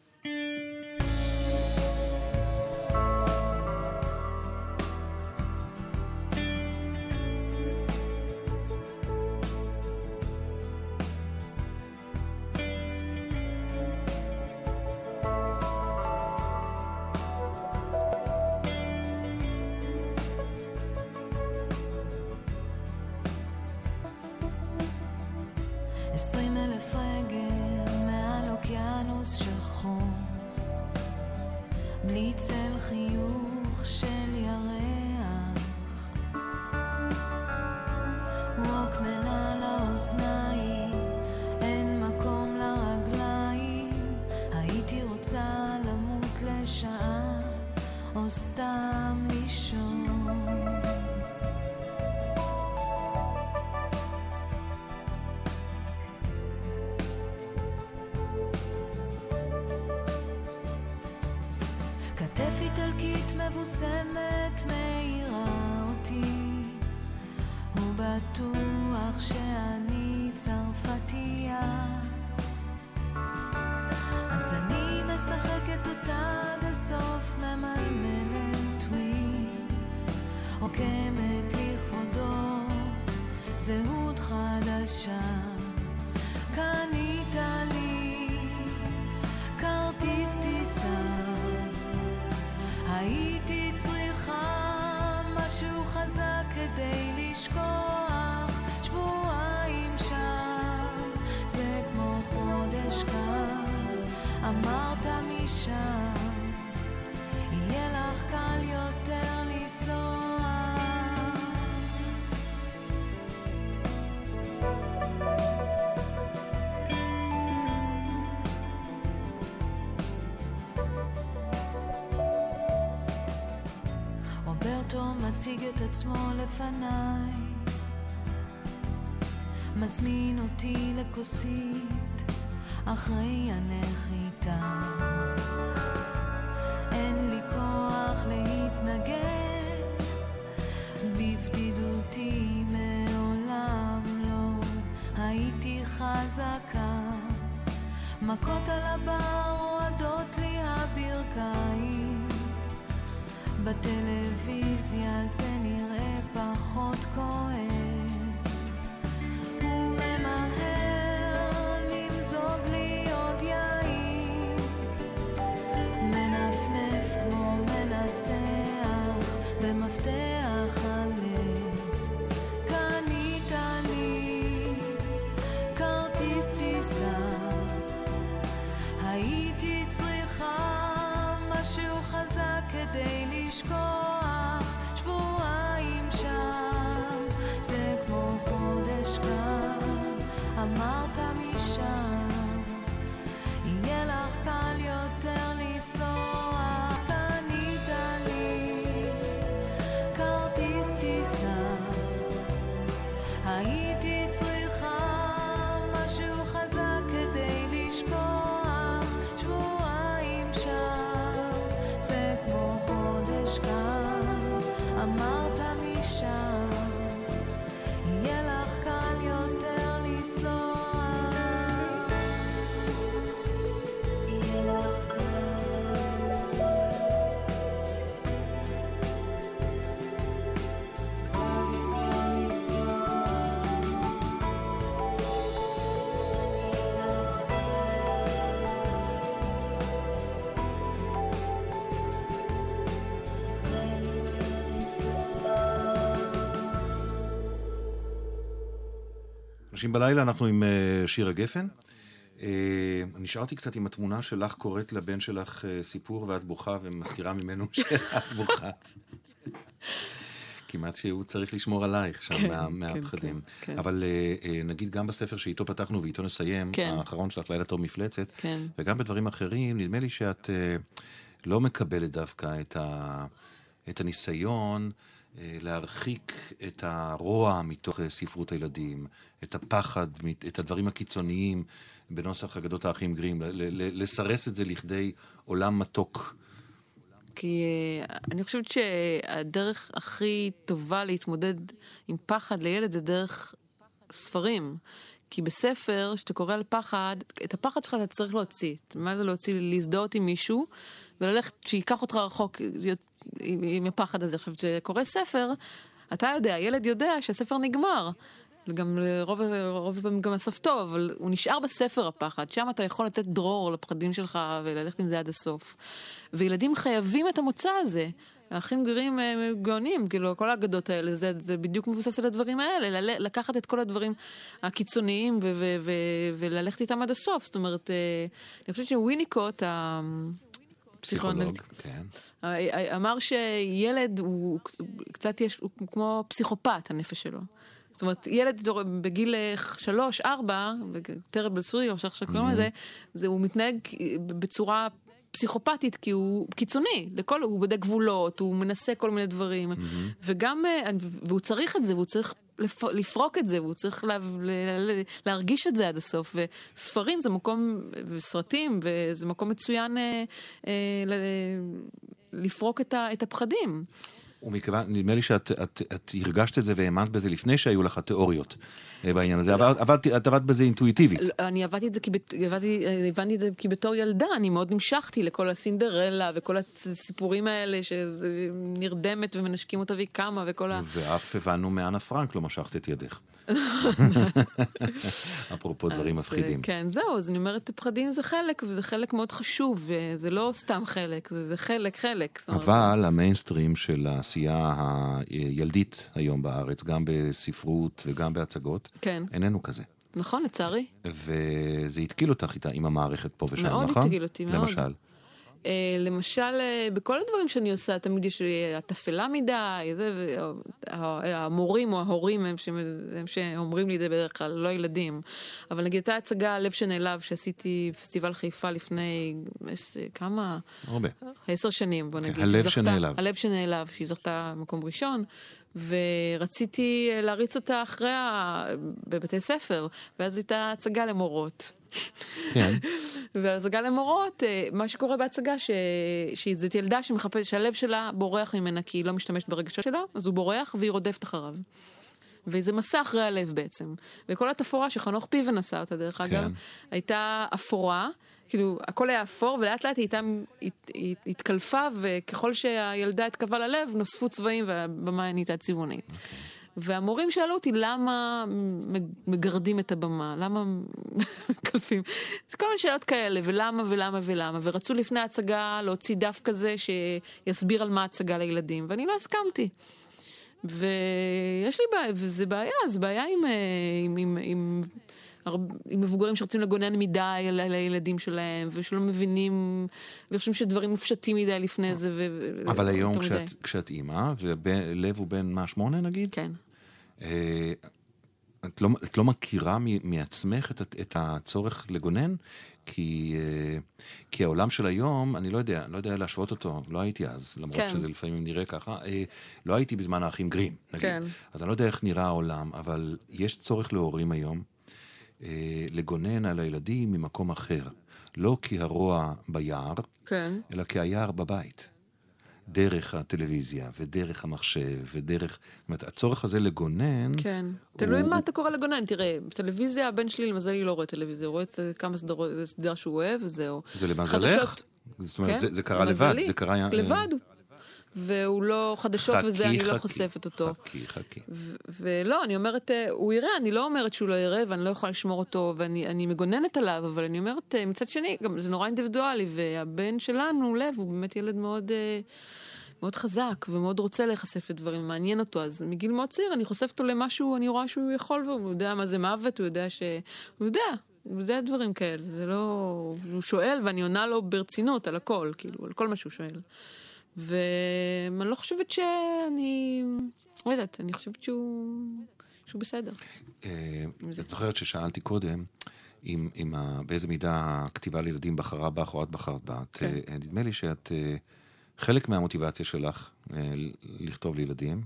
honestly איטלקית מבוסמת אמרת משם יהיה לך קל יותר לסלוח. מציג את עצמו לפניי. מזמין אותי לכוסית אחרי כוח להתנגד. לא חזקה. מכות על הבר רועדות לי הברכיים. בטלוויזיה זה נראה פחות כואב stand. אנשים בלילה, אנחנו עם אה, שיר הגפן. אה, נשארתי קצת עם התמונה שלך קוראת לבן שלך אה, סיפור ואת בוכה ומזכירה ממנו שאת בוכה. כמעט שהוא צריך לשמור עלייך שם כן, מה, כן, מהפחדים. כן, כן. אבל נגיד גם בספר שאיתו פתחנו ואיתו נסיים, כן. האחרון שלך, לילה טוב מפלצת, כן. וגם בדברים אחרים, נדמה לי שאת לא מקבלת דווקא את, ה, את הניסיון להרחיק את הרוע מתוך אה, ספרות הילדים, את הפחד, את הדברים הקיצוניים בנוסח אגדות האחים גרים, לסרס את זה לכדי עולם מתוק. כי אה, אני חושבת שהדרך הכי טובה להתמודד עם פחד לילד זה דרך ספרים. כי בספר, כשאתה קורא על פחד, את הפחד שלך אתה צריך להוציא. מה זה להוציא? להזדהות עם מישהו, וללכת, שייקח אותך רחוק עם, עם הפחד הזה. עכשיו, כשקורא ספר, אתה יודע, ילד יודע שהספר נגמר. גם רוב הפעמים גם הסוף טוב, אבל הוא נשאר בספר הפחד, שם אתה יכול לתת דרור לפחדים שלך וללכת עם זה עד הסוף. וילדים חייבים את המוצא הזה. האחים גרים אה, גאונים, כאילו, כל האגדות האלה, זה, זה בדיוק מבוסס על הדברים האלה, ל- לקחת את כל הדברים הקיצוניים ו- ו- ו- וללכת איתם עד הסוף. זאת אומרת, אה, אני חושבת שוויניקוט, הפסיכואנליטי, פסיכולוג, כן. אמר שילד הוא קצת יש, הוא כמו פסיכופת, הנפש שלו. זאת אומרת, ילד בגיל אה, שלוש, ארבע, טרבל סורי, או שאיך שקוראים לזה, זה הוא מתנהג בצורה פסיכופתית, כי הוא קיצוני, לכל, הוא בודק גבולות, הוא מנסה כל מיני דברים, וגם, אה, והוא צריך את זה, והוא צריך לפ- לפרוק את זה, והוא צריך לה, ל- ל- להרגיש את זה עד הסוף. וספרים זה מקום, וסרטים, וזה מקום מצוין אה, אה, ל- לפרוק את, ה, את הפחדים. ומכיוון, נדמה לי שאת את, את הרגשת את זה והאמנת בזה לפני שהיו לך התיאוריות אה, בעניין הזה, אבל עבדת, את עבדת בזה אינטואיטיבית. לא, אני עבדתי את זה כי, עבדתי, אה, הבנתי את זה כי בתור ילדה, אני מאוד נמשכתי לכל הסינדרלה וכל הסיפורים האלה שנרדמת ומנשקים אותה והיא קמה וכל ה... ואף הבנו מאנה פרנק לא משכת את ידך. אפרופו דברים אז, מפחידים. אה, כן, זהו, אז אני אומרת, פחדים זה חלק, וזה חלק מאוד חשוב, וזה לא סתם חלק, זה, זה חלק, חלק. אבל המיינסטרים של העשייה הילדית היום בארץ, גם בספרות וגם בהצגות, כן, איננו כזה. נכון, לצערי. וזה התקיל אותך איתה עם המערכת פה ושם, מאוד נכון? התקיל אותי, מאוד. למשל. אה, למשל, אה, בכל הדברים שאני עושה, תמיד יש לי התפלה מדי, זה, וה- המורים או ההורים הם, הם שאומרים לי את זה בדרך כלל, לא ילדים. אבל נגיד, הייתה הצגה, הלב שנעלב, שעשיתי בפסטיבל חיפה לפני, אה, כמה? הרבה. עשר שנים, בוא נגיד. הלב שנעלב. הלב שנעלב, שהיא זכתה מקום ראשון, ורציתי אה, להריץ אותה אחרי ה... בבתי ספר, ואז הייתה הצגה למורות. כן. והצגה למורות, אה, מה שקורה בהצגה, ש... שזאת ילדה שמחפשת, שהלב שלה בורח ממנה כי היא לא משתמשת ברגשות שלה, אז הוא בורח והיא רודפת אחריו. וזה מסע אחרי הלב בעצם. וכל התפאורה שחנוך פיבן עשה אותה, דרך אגב, כן. הייתה אפורה, כאילו, הכל היה אפור, ולאט לאט היא הייתה, הת- הת- התקלפה, וככל שהילדה התקרבה ללב, נוספו צבעים והבמה נהייתה צבעונית. והמורים שאלו אותי למה מג- מגרדים את הבמה, למה מקלפים, זה כל מיני שאלות כאלה, ולמה ולמה ולמה, ורצו לפני ההצגה להוציא דף כזה שיסביר על מה ההצגה לילדים, ואני לא הסכמתי. ויש לי בעיה, וזה בעיה, זה בעיה עם, אה, עם, עם, עם, הרב- עם מבוגרים שרוצים לגונן מדי על, על הילדים שלהם, ושלא מבינים, וחושבים שדברים מופשטים מדי לפני זה. ו, ו- אבל היום יותר מדי. כשאת, כשאת אימא, ולב הוא בן מה, שמונה נגיד? כן. אה, את לא, את לא מכירה מ- מעצמך את, את הצורך לגונן? כי, אה, כי העולם של היום, אני לא יודע, לא יודע להשוות אותו, לא הייתי אז, למרות כן. שזה לפעמים נראה ככה, אה, לא הייתי בזמן האחים גרים, נגיד. כן. אז אני לא יודע איך נראה העולם, אבל יש צורך להורים היום לגונן על הילדים ממקום אחר. לא כי הרוע ביער, כן. אלא כי היער בבית. דרך הטלוויזיה, ודרך המחשב, ודרך... זאת אומרת, הצורך הזה לגונן... כן. הוא- תלוי מה אתה קורא לגונן, תראה, בטלוויזיה הבן שלי למזלי לא רואה טלוויזיה, הוא רואה כמה סדרות, סדרה שהוא אוהב וזהו. זה למזלך? חדשות, זאת אומרת, כן, זה, זה קרה לבד, זה קרה... אה, לבד. והוא לא, חדשות חכי, וזה, אני לא חכי, חושפת אותו. חכי, חכי. ולא, אני אומרת, אה, הוא יראה, אני לא אומרת שהוא לא יראה ואני לא יכולה לשמור אותו, ואני אני מגוננת עליו, אבל אני אומרת, אה, מצד שני, גם זה נורא אינדיבידואלי, והבן שלנו, לב, הוא באמת ילד מאוד... אה, מאוד חזק ומאוד רוצה להיחשף לדברים, מעניין אותו, אז מגיל מאוד צעיר אני חושפת אותו למשהו, אני רואה שהוא יכול, והוא יודע מה זה מוות, הוא יודע ש... הוא יודע, הוא יודע דברים כאלה, זה לא... הוא שואל ואני עונה לו ברצינות על הכל, כאילו, על כל מה שהוא שואל. ואני לא חושבת שאני... לא יודעת, אני חושבת שהוא... שהוא בסדר. אה, את זוכרת ששאלתי קודם, אם, אם ה, באיזה מידה הכתיבה לילדים בחרה בך או את בחרת בה. כן. אה, נדמה לי שאת, אה, חלק מהמוטיבציה שלך לכתוב לילדים,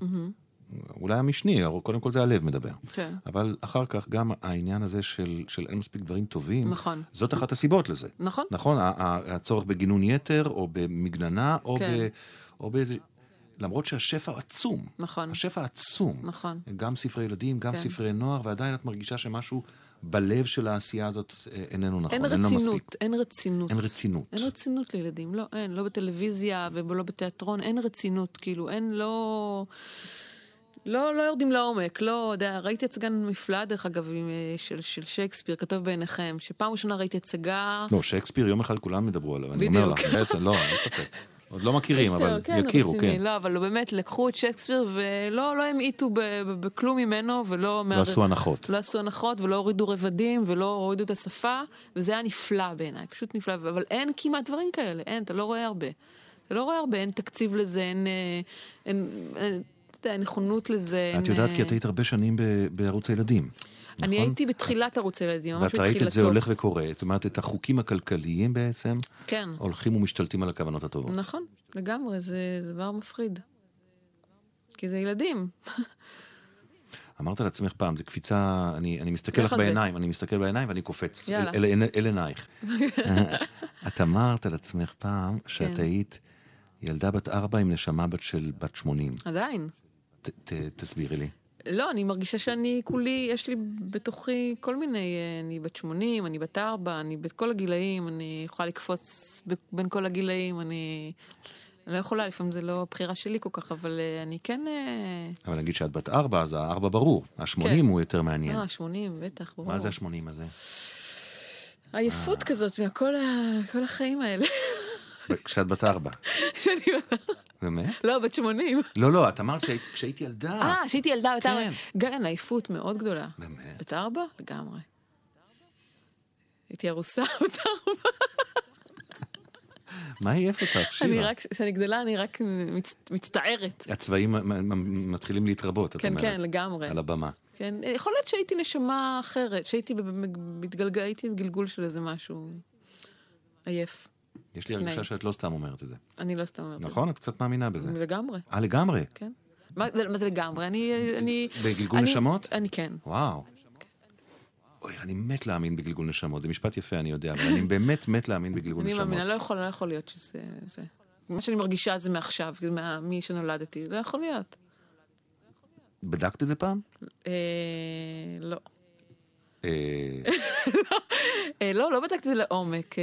אולי המשני, קודם כל זה הלב מדבר. כן. אבל אחר כך גם העניין הזה של, של אין מספיק דברים טובים, נכון. זאת אחת הסיבות לזה. נכון. נכון, הצורך בגינון יתר, או במגננה, או, כן. ב, או באיזה... למרות שהשפע עצום. נכון. השפע עצום. נכון. גם ספרי ילדים, גם כן. ספרי נוער, ועדיין את מרגישה שמשהו בלב של העשייה הזאת אה, איננו נכון, אין אין לו מספיק. רצינות, אין רצינות. אין רצינות. אין רצינות לילדים, לא, אין, לא בטלוויזיה ולא בתיאטרון, אין רצינות, כאילו, אין, לא... לא, לא יורדים לעומק, לא, יודע, ראיתי הצגה נפלאה, דרך אגב, אה, של, של שייקספיר, כתוב בעיניכם, שפעם ראשונה ראיתי הצגה... לא, שייקספיר, יום אחד כולם ידברו עליו, אני אומר לך. בטח, לא, אין ספק. עוד לא מכירים, אבל כן, יכירו, רציני, כן. לא, אבל באמת, לקחו את שייקספיר ולא לא המעיטו בכלום ממנו, ולא... לא עשו הנחות. לא עשו הנחות, ולא הורידו רבדים, ולא הורידו את השפה, וזה היה נפלא בעיניי, פשוט נפלא, אבל אין כמעט דברים כאלה, אין, אתה לא רואה הרבה. אתה לא רואה הרבה, אין תקציב לזה, אין... אה, אין, אין אתה יודע, נכונות לזה. את יודעת אה, כי את היית הרבה שנים בערוץ הילדים. אני נכון? הייתי בתחילת ערוץ הילדים, ממש ואת בתחילתו. ראית את זה הולך וקורה, זאת אומרת, את החוקים הכלכליים בעצם, כן, הולכים ומשתלטים על הכוונות הטובות. נכון, לגמרי, זה דבר מפחיד. כי זה ילדים. אמרת לעצמך פעם, זו קפיצה, אני, אני מסתכל לך על זה. בעיניים, אני מסתכל בעיניים ואני קופץ, אל, יאללה. אל, אל, אל עינייך. את אמרת על עצמך פעם שאת כן. היית ילדה בת ארבע עם נשמה בת של בת שמונים. עדיין. ת, ת, תסבירי לי. לא, אני מרגישה שאני כולי, יש לי בתוכי כל מיני, אה, אני בת 80, אני בת 4, אני בכל הגילאים, אני יכולה לקפוץ בין כל הגילאים, אני אני לא יכולה, לפעמים זה לא הבחירה שלי כל כך, אבל אה, אני כן... אה, אבל נגיד שאת בת ארבע, אז הארבע ברור. השמונים כן. הוא יותר מעניין. אה, 80, בטח, ברור. מה זה השמונים הזה? עייפות כזאת מהכל ה- כל החיים האלה. כשאת בת ארבע. שאני... באמת? לא, בת 80. לא, לא, את אמרת שהיית- כשהייתי ילדה. אה, כשהייתי ילדה, בת ארבע. כן. כן, עייפות מאוד גדולה. באמת? בת ארבע? לגמרי. הייתי ארוסה בת ארבע. מה עייף אותך, אני שירה? רק, כשאני גדלה אני רק מצ, מצטערת. הצבעים מתחילים להתרבות, את כן, אומרת. כן, לגמרי. על הבמה. כן, יכול להיות שהייתי נשמה אחרת, שהייתי מתגלגל, הייתי בגלגול של איזה משהו עייף. יש לי לפני. הרגשה שאת לא סתם אומרת את זה. אני לא סתם אומרת. את זה. נכון? את קצת מאמינה בזה. לגמרי, אה, לגמרי. כן. מה מה זה לגמרי? אני... אני בגלגול אני- נשמות? אני כן. וואו. אוי, אני מת להאמין בגלגול נשמות. זה משפט יפה, אני יודע, אבל אני באמת מת להאמין בגלגול אני נשמות. מאמינה, לא יכול, לא יכול להיות שזה... זה. מה שאני מרגישה זה מעכשיו, מה- מי שנולדתי, לא יכול להיות. בדקת את זה פעם? אה, לא. אה, אה, לא, לא בדקתי את זה לעומק.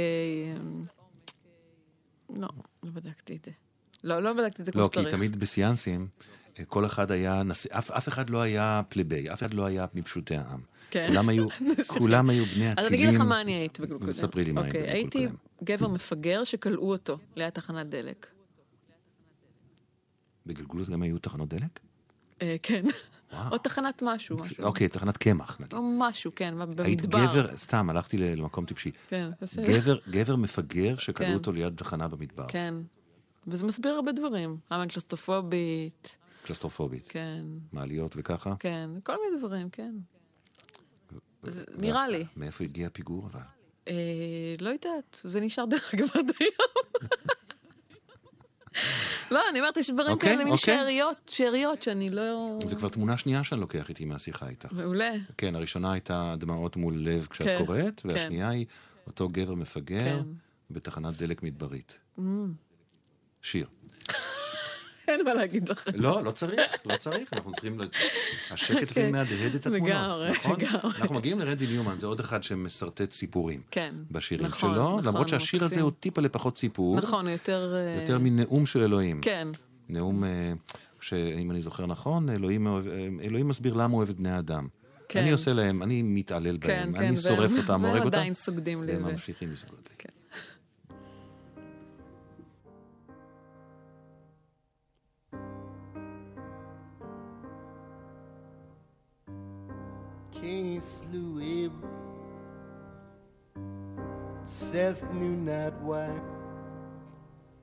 לא, לא בדקתי את זה. לא, לא בדקתי את זה כמו לא, כי שצריך. תמיד בסיאנסים, אה, כל אחד היה נשיא, אף אף אחד לא היה פלבי, אף אחד לא היה מפשוטי העם. כן. כולם היו, כולם היו בני אז אצילים. אני אגיד לך מה אני הייתי בגלגול קודם. ספרי לי מה היית אוקיי, בגלגול הייתי קודם. גבר מפגר שכלאו אותו ליד תחנת דלק. בגלגול גם היו תחנות דלק? אה, כן. או תחנת משהו, משהו. אוקיי, תחנת קמח נגיד. או משהו, כן, היית במדבר. גבר, סתם, הלכתי למקום טיפשי. כן, בסדר. גבר, גבר מפגר שכלאו כן. אותו ליד תחנה במדבר. כן. וזה מסביר הרבה דברים. למה אני קלסטרופובית, קלסטרופובית. כן, מעליות וככה. כן, כל מיני דברים, כן. זה נראה לי. מאיפה הגיע הפיגור אבל? אה, לא יודעת, זה נשאר דרך אגב עד היום. לא, אני אומרת, יש דברים אוקיי, כאלה, מין אוקיי. שאריות, שאריות שאני לא... זה כבר תמונה שנייה שאני לוקח איתי מהשיחה איתך. מעולה. כן, הראשונה הייתה דמעות מול לב כשאת כן, קוראת, כן. והשנייה היא אותו גבר מפגר כן. בתחנת דלק מדברית. שיר. אין מה להגיד לכם. לא, לא צריך, לא צריך, אנחנו צריכים... השקט כן. מהדהד את התמונות, נכון? אנחנו מגיעים לרנדי ניומן, זה עוד אחד שמשרטט סיפורים. כן. בשירים נכון, שלו, נכון, למרות שהשיר הזה. הוא טיפה לפחות סיפור, נכון, יותר... אה, יותר מנאום של אלוהים. כן, נאום, אה, שאם אני זוכר נכון, אלוהים, אה, אלוהים מסביר למה הוא אוהב את בני אדם. כן. אני עושה להם, אני מתעלל כן, בהם, כן. אני שורף והם- אותם, הורג והם אותם, עדיין סוגדים לי. והם ממשיכים לסגוד לי. Cain slew Abel. Seth knew not why.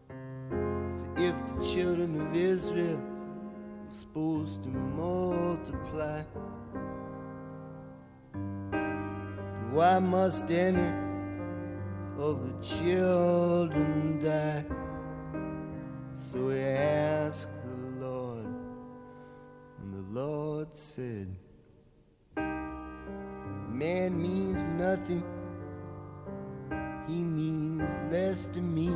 For if the children of Israel were supposed to multiply, why must any of the children die? So he asked the Lord, and the Lord said, Man means nothing, he means less to me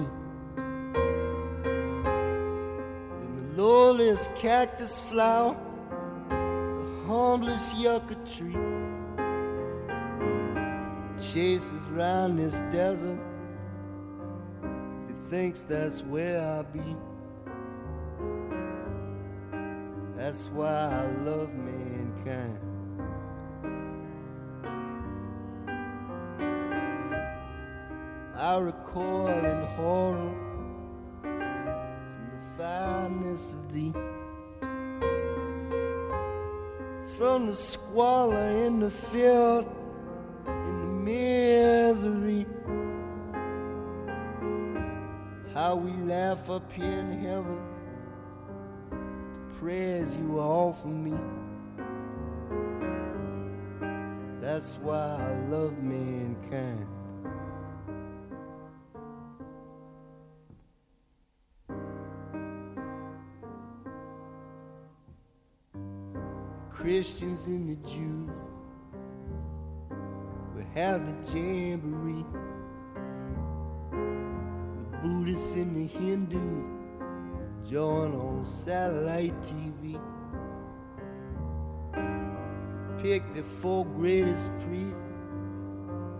than the lowliest cactus flower, the humblest yucca tree chases round this desert. He thinks that's where I'll be. That's why I love mankind. I recoil in horror from the fineness of thee, from the squalor and the filth and the misery. How we laugh up here in heaven, the prayers you offer me. That's why I love mankind. Christians and the Jews will have the jamboree. The Buddhists and the Hindus join on satellite TV. Pick the four greatest priests,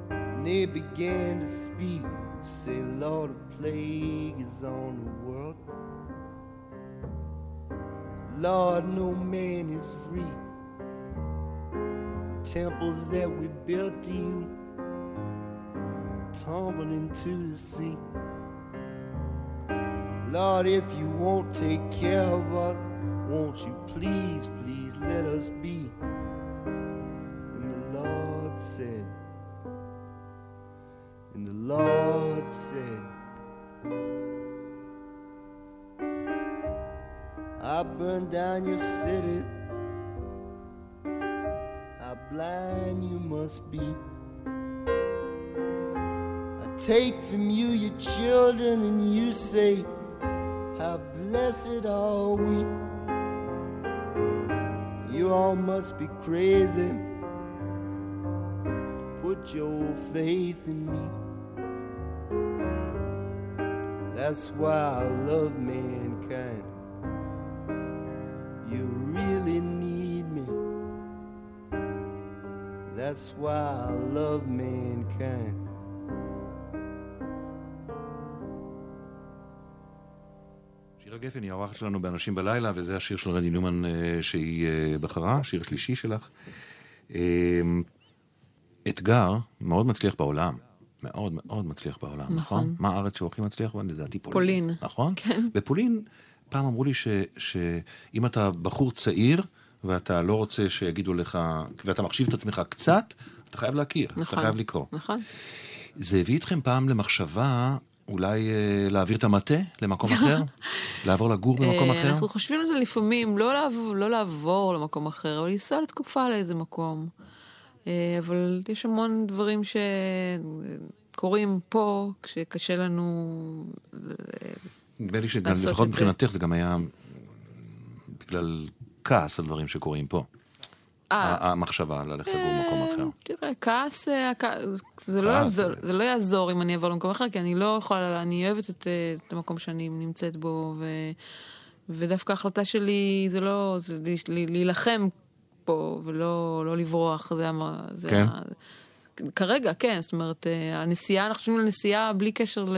and they began to speak. Say, Lord, a plague is on the world. Lord, no man is free. Temples that we built to you tumbled into the sea. Lord, if you won't take care of us, won't you please, please let us be? Faith in me. That's why I love mankind. You really need me. That's why I love mankind. גפן היא האורחת שלנו באנשים בלילה, וזה השיר של רדי ניומן אה, שהיא אה, בחרה, שיר שלישי שלך. אתגר מאוד מצליח בעולם. מאוד מאוד מצליח בעולם, נכון? נכון. מה הארץ שהכי מצליח בה? לדעתי פולין. פולין. נכון? כן. בפולין, פעם אמרו לי ש- שאם אתה בחור צעיר, ואתה לא רוצה שיגידו לך, ואתה מחשיב את עצמך קצת, אתה חייב להכיר, אתה נכון. חייב לקרוא. נכון. זה הביא אתכם פעם למחשבה אולי אה, להעביר את המטה למקום אחר? לעבור לגור במקום אה, אחר? אנחנו חושבים על זה לפעמים, לא לעבור, לא לעבור למקום אחר, אבל לנסוע לתקופה לאיזה מקום. אה, אבל יש המון דברים שקורים פה, כשקשה לנו... נדמה לי שגם לעשות לפחות את זה. מבחינתך זה גם היה בגלל כעס על דברים שקורים פה. אה, המחשבה ללכת לגור במקום אחר. תראה, כעס, אה, זה לא, יעזור, אה. זה לא יעזור אם אני אעבור למקום אחר, כי אני לא יכולה, אני אוהבת את, אה, המקום שאני נמצאת בו, ודווקא ההחלטה שלי זה לא, זה להילחם פה, ולא לא לברוח, זה, המ- זה כן. ה, כרגע, כן, זאת אומרת, אה, הנסיעה, אנחנו חושבים על נסיעה בלי קשר ל...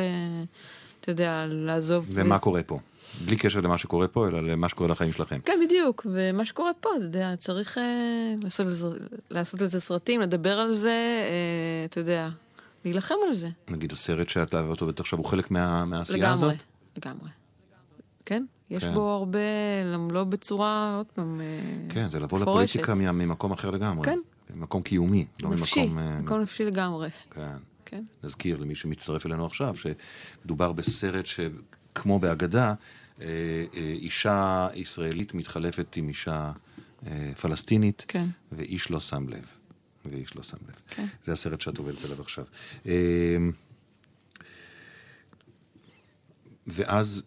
אתה יודע, לעזוב... ומה קורה פה? בלי קשר למה שקורה פה, אלא למה שקורה לחיים שלכם. כן, בדיוק, ומה שקורה פה, אתה יודע, צריך אה, לעשות, לעשות על זה סרטים, לדבר על זה, אה, אתה יודע, להילחם על זה. נגיד הסרט שאת אוהבת אותו עכשיו הוא חלק מה- מהעשייה הזאת? לגמרי, לגמרי. כן, יש כן. בו הרבה, לא בצורה, עוד פעם, אה, כן, זה לבוא מפורשת. לפוליטיקה ממקום אחר לגמרי. כן, ממקום קיומי, לא נפשי, ממקום... אה, מקום נפשי לגמרי. כן. כן. נזכיר למי שמצטרף אלינו עכשיו, שמדובר בסרט שכמו באגדה, אה, אישה ישראלית מתחלפת עם אישה פלסטינית, כן. ואיש לא שם לב. ואיש לא שם לב. כן. זה הסרט שאת עובדת עליו עכשיו. ואז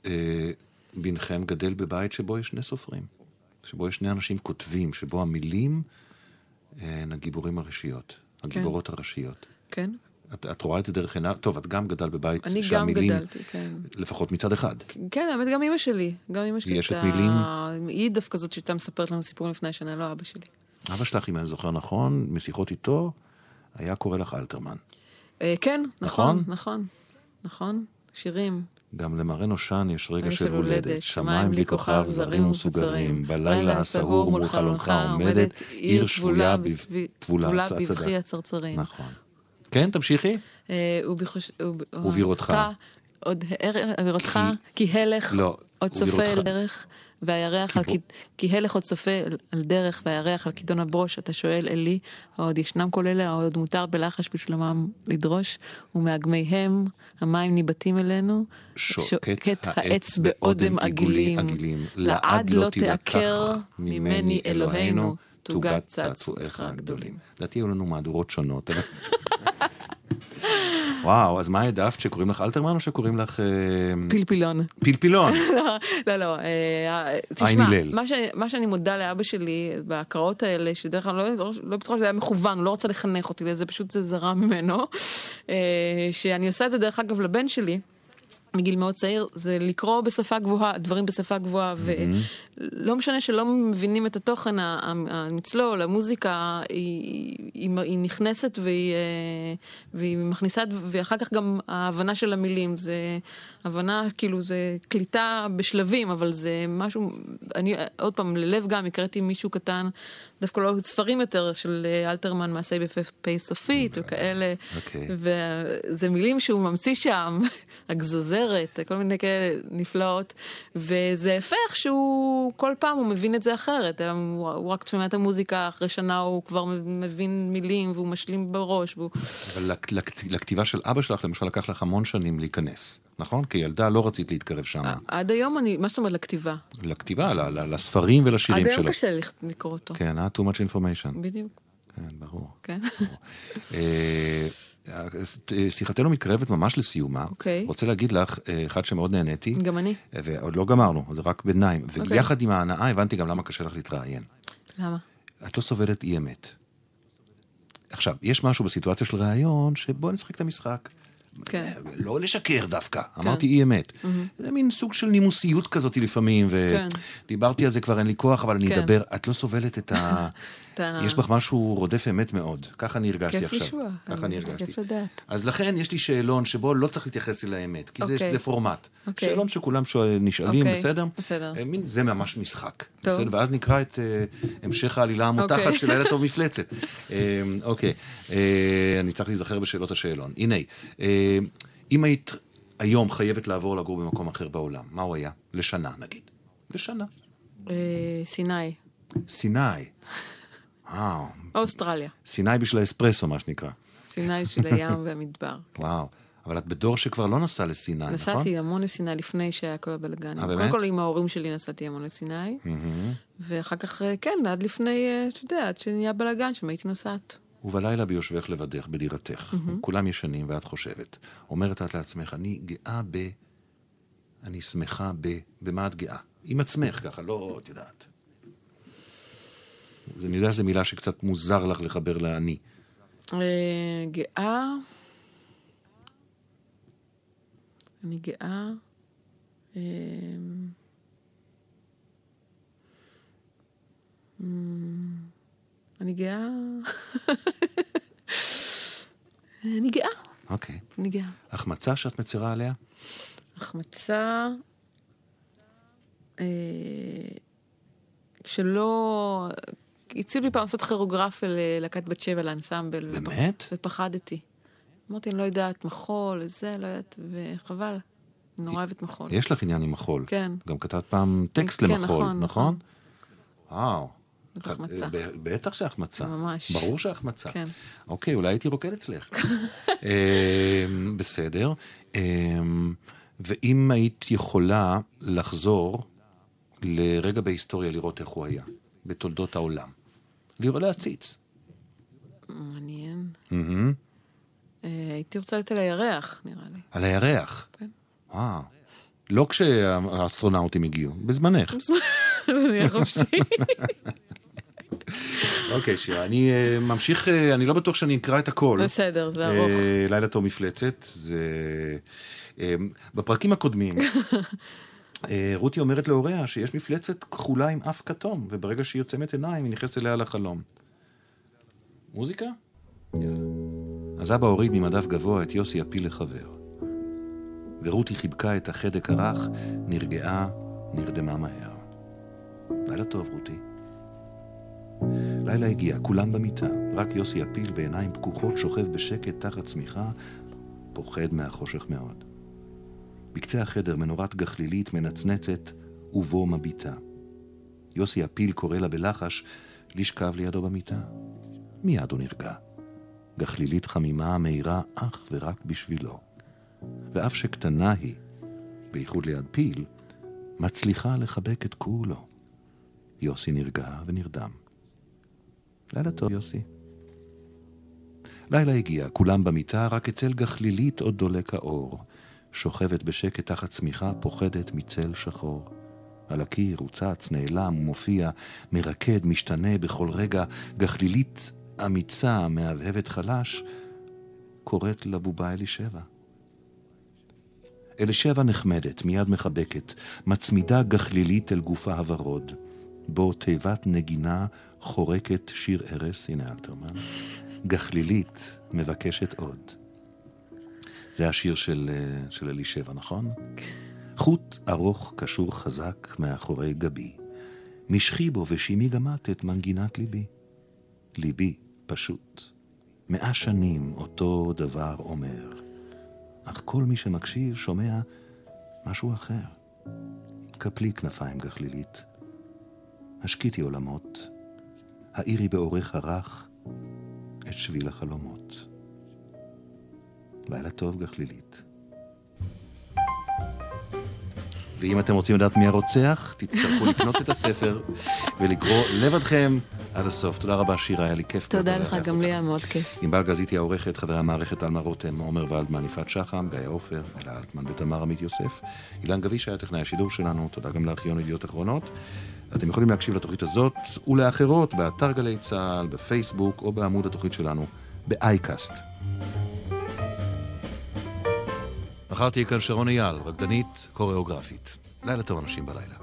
בנכם גדל בבית שבו יש שני סופרים, שבו יש שני אנשים כותבים, שבו המילים הן הגיבורים הראשיות, הגיבורות הראשיות. כן. את, את רואה את זה דרך עיניו? טוב, את גם גדלת בבית אני גם שהמילים, גדלתי, כן. לפחות מצד אחד. כן, האמת, גם אימא שלי. גם אימא שלי יש את מילים? היא דווקא זאת שהייתה מספרת לנו סיפורים לפני השנה, לא אבא שלי. אבא שלך, אם אני זוכר נכון, משיחות איתו, היה קורא לך אלתרמן. אה, כן, נכון? נכון, נכון, נכון. שירים. גם למראה נושן יש רגע של הולדת, שמיים בלי כוכב, זרים ומסוגרים, בלילה הסהור מול חלונך עומדת עיר שבויה את בבכי. הצרצרים. נכון. כן, תמשיכי. אה, ובחוש- וב- ובירותך. עוד הער- בירותך, כי- הלך לא, עוד צופה. אל דרך, והירח על כיד- כי הלך עוד צופה על דרך, והירח על כידון הברוש, אתה שואל אלי, עוד ישנם כל אלה, עוד מותר בלחש בשלומם לדרוש, ומאגמיהם המים ניבטים אלינו, שוקט העץ באודם עיגולים, עגילים, לעד לא תילקח ממני אלוהינו, תוגת צעצועיך הגדולים. לדעתי היו לנו מהדורות שונות. וואו, אז מה העדפת, שקוראים לך אלתרמן או שקוראים לך אה, פלפילון. פלפילון? לא, לא, לא, אה, תשמע, מה שאני מודה לאבא שלי בהקראות האלה, שדרך כלל לא, לא, לא בטוחה שזה היה מכוון, הוא לא רצה לחנך אותי לזה, פשוט זה זרם ממנו, אה, שאני עושה את זה דרך אגב לבן שלי. מגיל מאוד צעיר, זה לקרוא בשפה גבוהה, דברים בשפה גבוהה, ולא משנה שלא מבינים את התוכן המצלול, המוזיקה, היא, היא, היא נכנסת והיא, אה, והיא מכניסה, ואחר כך גם ההבנה של המילים, זה הבנה, כאילו זה קליטה בשלבים, אבל זה משהו, אני עוד פעם, ללב גם, הקראתי מישהו קטן, דווקא לא ספרים יותר, של אה, אלתרמן, מעשי בפה סופית וכאלה, אוקיי. וזה מילים שהוא ממציא שם, הגזוזרת, כל מיני כאלה נפלאות, וזה יפה איך שהוא, כל פעם הוא מבין את זה אחרת, הוא, הוא רק שומע את המוזיקה, אחרי שנה הוא כבר מבין מילים והוא משלים בראש, והוא... אבל לכ- לכ- לכתיבה של אבא שלך, למשל, לקח לך המון שנים להיכנס, נכון? כילדה לא רצית להתקרב שם. עד היום אני, מה זאת אומרת לכתיבה? לכתיבה, לספרים ולשירים עד שלו. היום קשה לקרוא אותו, כן, אה? too much information. בדיוק, כן, ברור. כן. שיחתנו מתקרבת ממש לסיומה. אוקיי. רוצה להגיד לך, אה, אחד שמאוד נהניתי. גם אני. אה, ועוד לא גמרנו, זה רק ביניים. אוקיי. ויחד עם ההנאה הבנתי גם למה קשה לך להתראיין. למה? את לא סובלת אי אמת. עכשיו, יש משהו בסיטואציה של ראיון, שבוא נשחק את המשחק. כן. לא לשקר דווקא, אמרתי אי אמת. זה מין סוג של נימוסיות כזאת לפעמים, כן. ודיברתי על זה כבר אין לי כוח, אבל אני כן. אדבר. את לא סובלת את ה... את ה- יש בך משהו רודף אמת מאוד. ככה אני הרגשתי כיף עכשיו. לשמוע. ככה אני הרגשתי. כיף לדעת. אז לכן יש לי שאלון שבו לא צריך להתייחס אל האמת, כי זה, אוקיי. זה פורמט. אוקיי. שאלון שכולם שואל, נשאלים, אוקיי, בסדר? בסדר. אה, מין, זה ממש משחק. טוב. בסדר? ואז נקרא את אה, המשך העלילה המותחת אוקיי. של לילה טוב מפלצת. אה, אוקיי, אה, אני צריך להיזכר בשאלות השאלון. הנה, אה, אם היית היום חייבת לעבור לגור במקום אחר בעולם, מה הוא היה? לשנה נגיד. לשנה. סיני, סיני. וואו, אוסטרליה, סיני בשביל האספרסו, מה שנקרא. סיני של הים והמדבר. וואו. אבל את בדור שכבר לא נסע לסיני, נכון? נסעתי המון לסיני לפני שהיה כל הבלאגן. אה, קודם באמת? כל עם ההורים שלי נסעתי המון לסיני, ואחר כך, אה, כן, עד לפני, אה, אתה יודע, עד שנהיה בלאגן, שם הייתי נוסעת. ובלילה ביושבך לבדך, בדירתך, כולם ישנים ואת חושבת. אומרת את לעצמך, אני גאה ב... אני שמחה ב... במה את גאה? עם עצמך ככה, לא, את יודעת. אז אני יודע שזו מילה שקצת מוזר לך לחבר לאני. אה, גאה, אני גאה. אה, אני גאה. אני גאה, אוקיי. אני גאה. החמצה שאת מצרה עליה? החמצה אה, שלא... הציעו לי פעם לעשות כירוגרפיה ללהקת בת שבע לאנסמבל. באמת? ופחדתי. אמרתי, אני לא יודעת, מחול, זה, לא יודעת, וחבל. אני נורא אוהבת מחול. יש לך עניין עם מחול. כן. גם כתבת פעם טקסט כן, למחול, נכון, נכון? נכון. וואו. החמצה. בטח שהחמצה. ממש. ברור שהחמצה. כן. אוקיי, אולי הייתי רוקד אצלך. אמ, בסדר. אמ, ואם היית יכולה לחזור לרגע בהיסטוריה לראות איך הוא היה, בתולדות העולם. לראות להציץ. מעניין. אה, הייתי רוצה לתת על הירח, נראה לי. על הירח. כן. וואו. לא כשהאסטרונאוטים הגיעו, בזמנך. אני אהיה חופשי. אוקיי, שירה, אני אה, ממשיך, אה, אני לא בטוח שאני אקרא את הכל. בסדר, זה ארוך. לילה טוב מפלצת, זה... בפרקים הקודמים, רותי אומרת להוריה שיש מפלצת כחולה עם אף כתום, וברגע שהיא עוצמת עיניים, היא נכנסת אליה לחלום. מוזיקה? יאללה. אז אבא הוריד ממדף גבוה את יוסי הפיל לחבר. ורותי חיבקה את החדק הרך, נרגעה, נרדמה מהר. לילה טוב, רותי. לילה הגיע, כולם במיטה, רק יוסי הפיל בעיניים פקוחות שוכב בשקט תחת צמיחה, פוחד מהחושך מאוד. בקצה החדר מנורת גחלילית מנצנצת ובו מביטה. יוסי הפיל קורא לה בלחש לשכב לידו במיטה. מיד הוא נרגע. גחלילית חמימה מאירה אך ורק בשבילו. ואף שקטנה היא, בייחוד ליד פיל, מצליחה לחבק את כולו. יוסי נרגע ונרדם. לילה טוב, יוסי. לילה הגיע, כולם במיטה, רק אצל גחלילית עוד דולק האור. שוכבת בשקט תחת צמיחה, פוחדת מצל שחור. על הקיר הוא צץ, נעלם, מופיע, מרקד, משתנה בכל רגע. גחלילית אמיצה, מהבהבת חלש, קוראת לבובה אלישבע. אלישבע נחמדת, מיד מחבקת, מצמידה גחלילית אל גופה הוורוד, בו תיבת נגינה חורקת שיר ערש, הנה אלתרמן, גחלילית מבקשת עוד. זה השיר של, אה, של אלישבע, נכון? חוט ארוך קשור חזק מאחורי גבי, משכי בו ושימי גם את את מנגינת ליבי. ליבי פשוט, מאה שנים אותו דבר אומר, אך כל מי שמקשיב שומע משהו אחר. קפלי כנפיים גחלילית, השקיטי עולמות, האירי באורך הרך את שביל החלומות. לילה טוב גחלילית. ואם אתם רוצים לדעת מי הרוצח, תצטרכו לקנות את הספר ולקרוא לבדכם עד הסוף. תודה רבה, שירה, היה לי כיף. תודה לך, גם. לי היה מאוד כיף. ענבל גזיתי העורכת, חברי המערכת עלמה רותם, עומר ולדמן, יפעת שחם, גיא עופר, אלה אלטמן ותמר עמית יוסף. אילן גביש היה טכנאי השידור שלנו, תודה גם לארכיון ידיעות אחרונות. אתם יכולים להקשיב לתוכנית הזאת ולאחרות באתר גלי צה"ל, בפייסבוק או בעמוד התוכנית שלנו, באייקאסט. מחר תהיה כאן שרון אייל, רקדנית קוריאוגרפית. לילה טוב אנשים בלילה.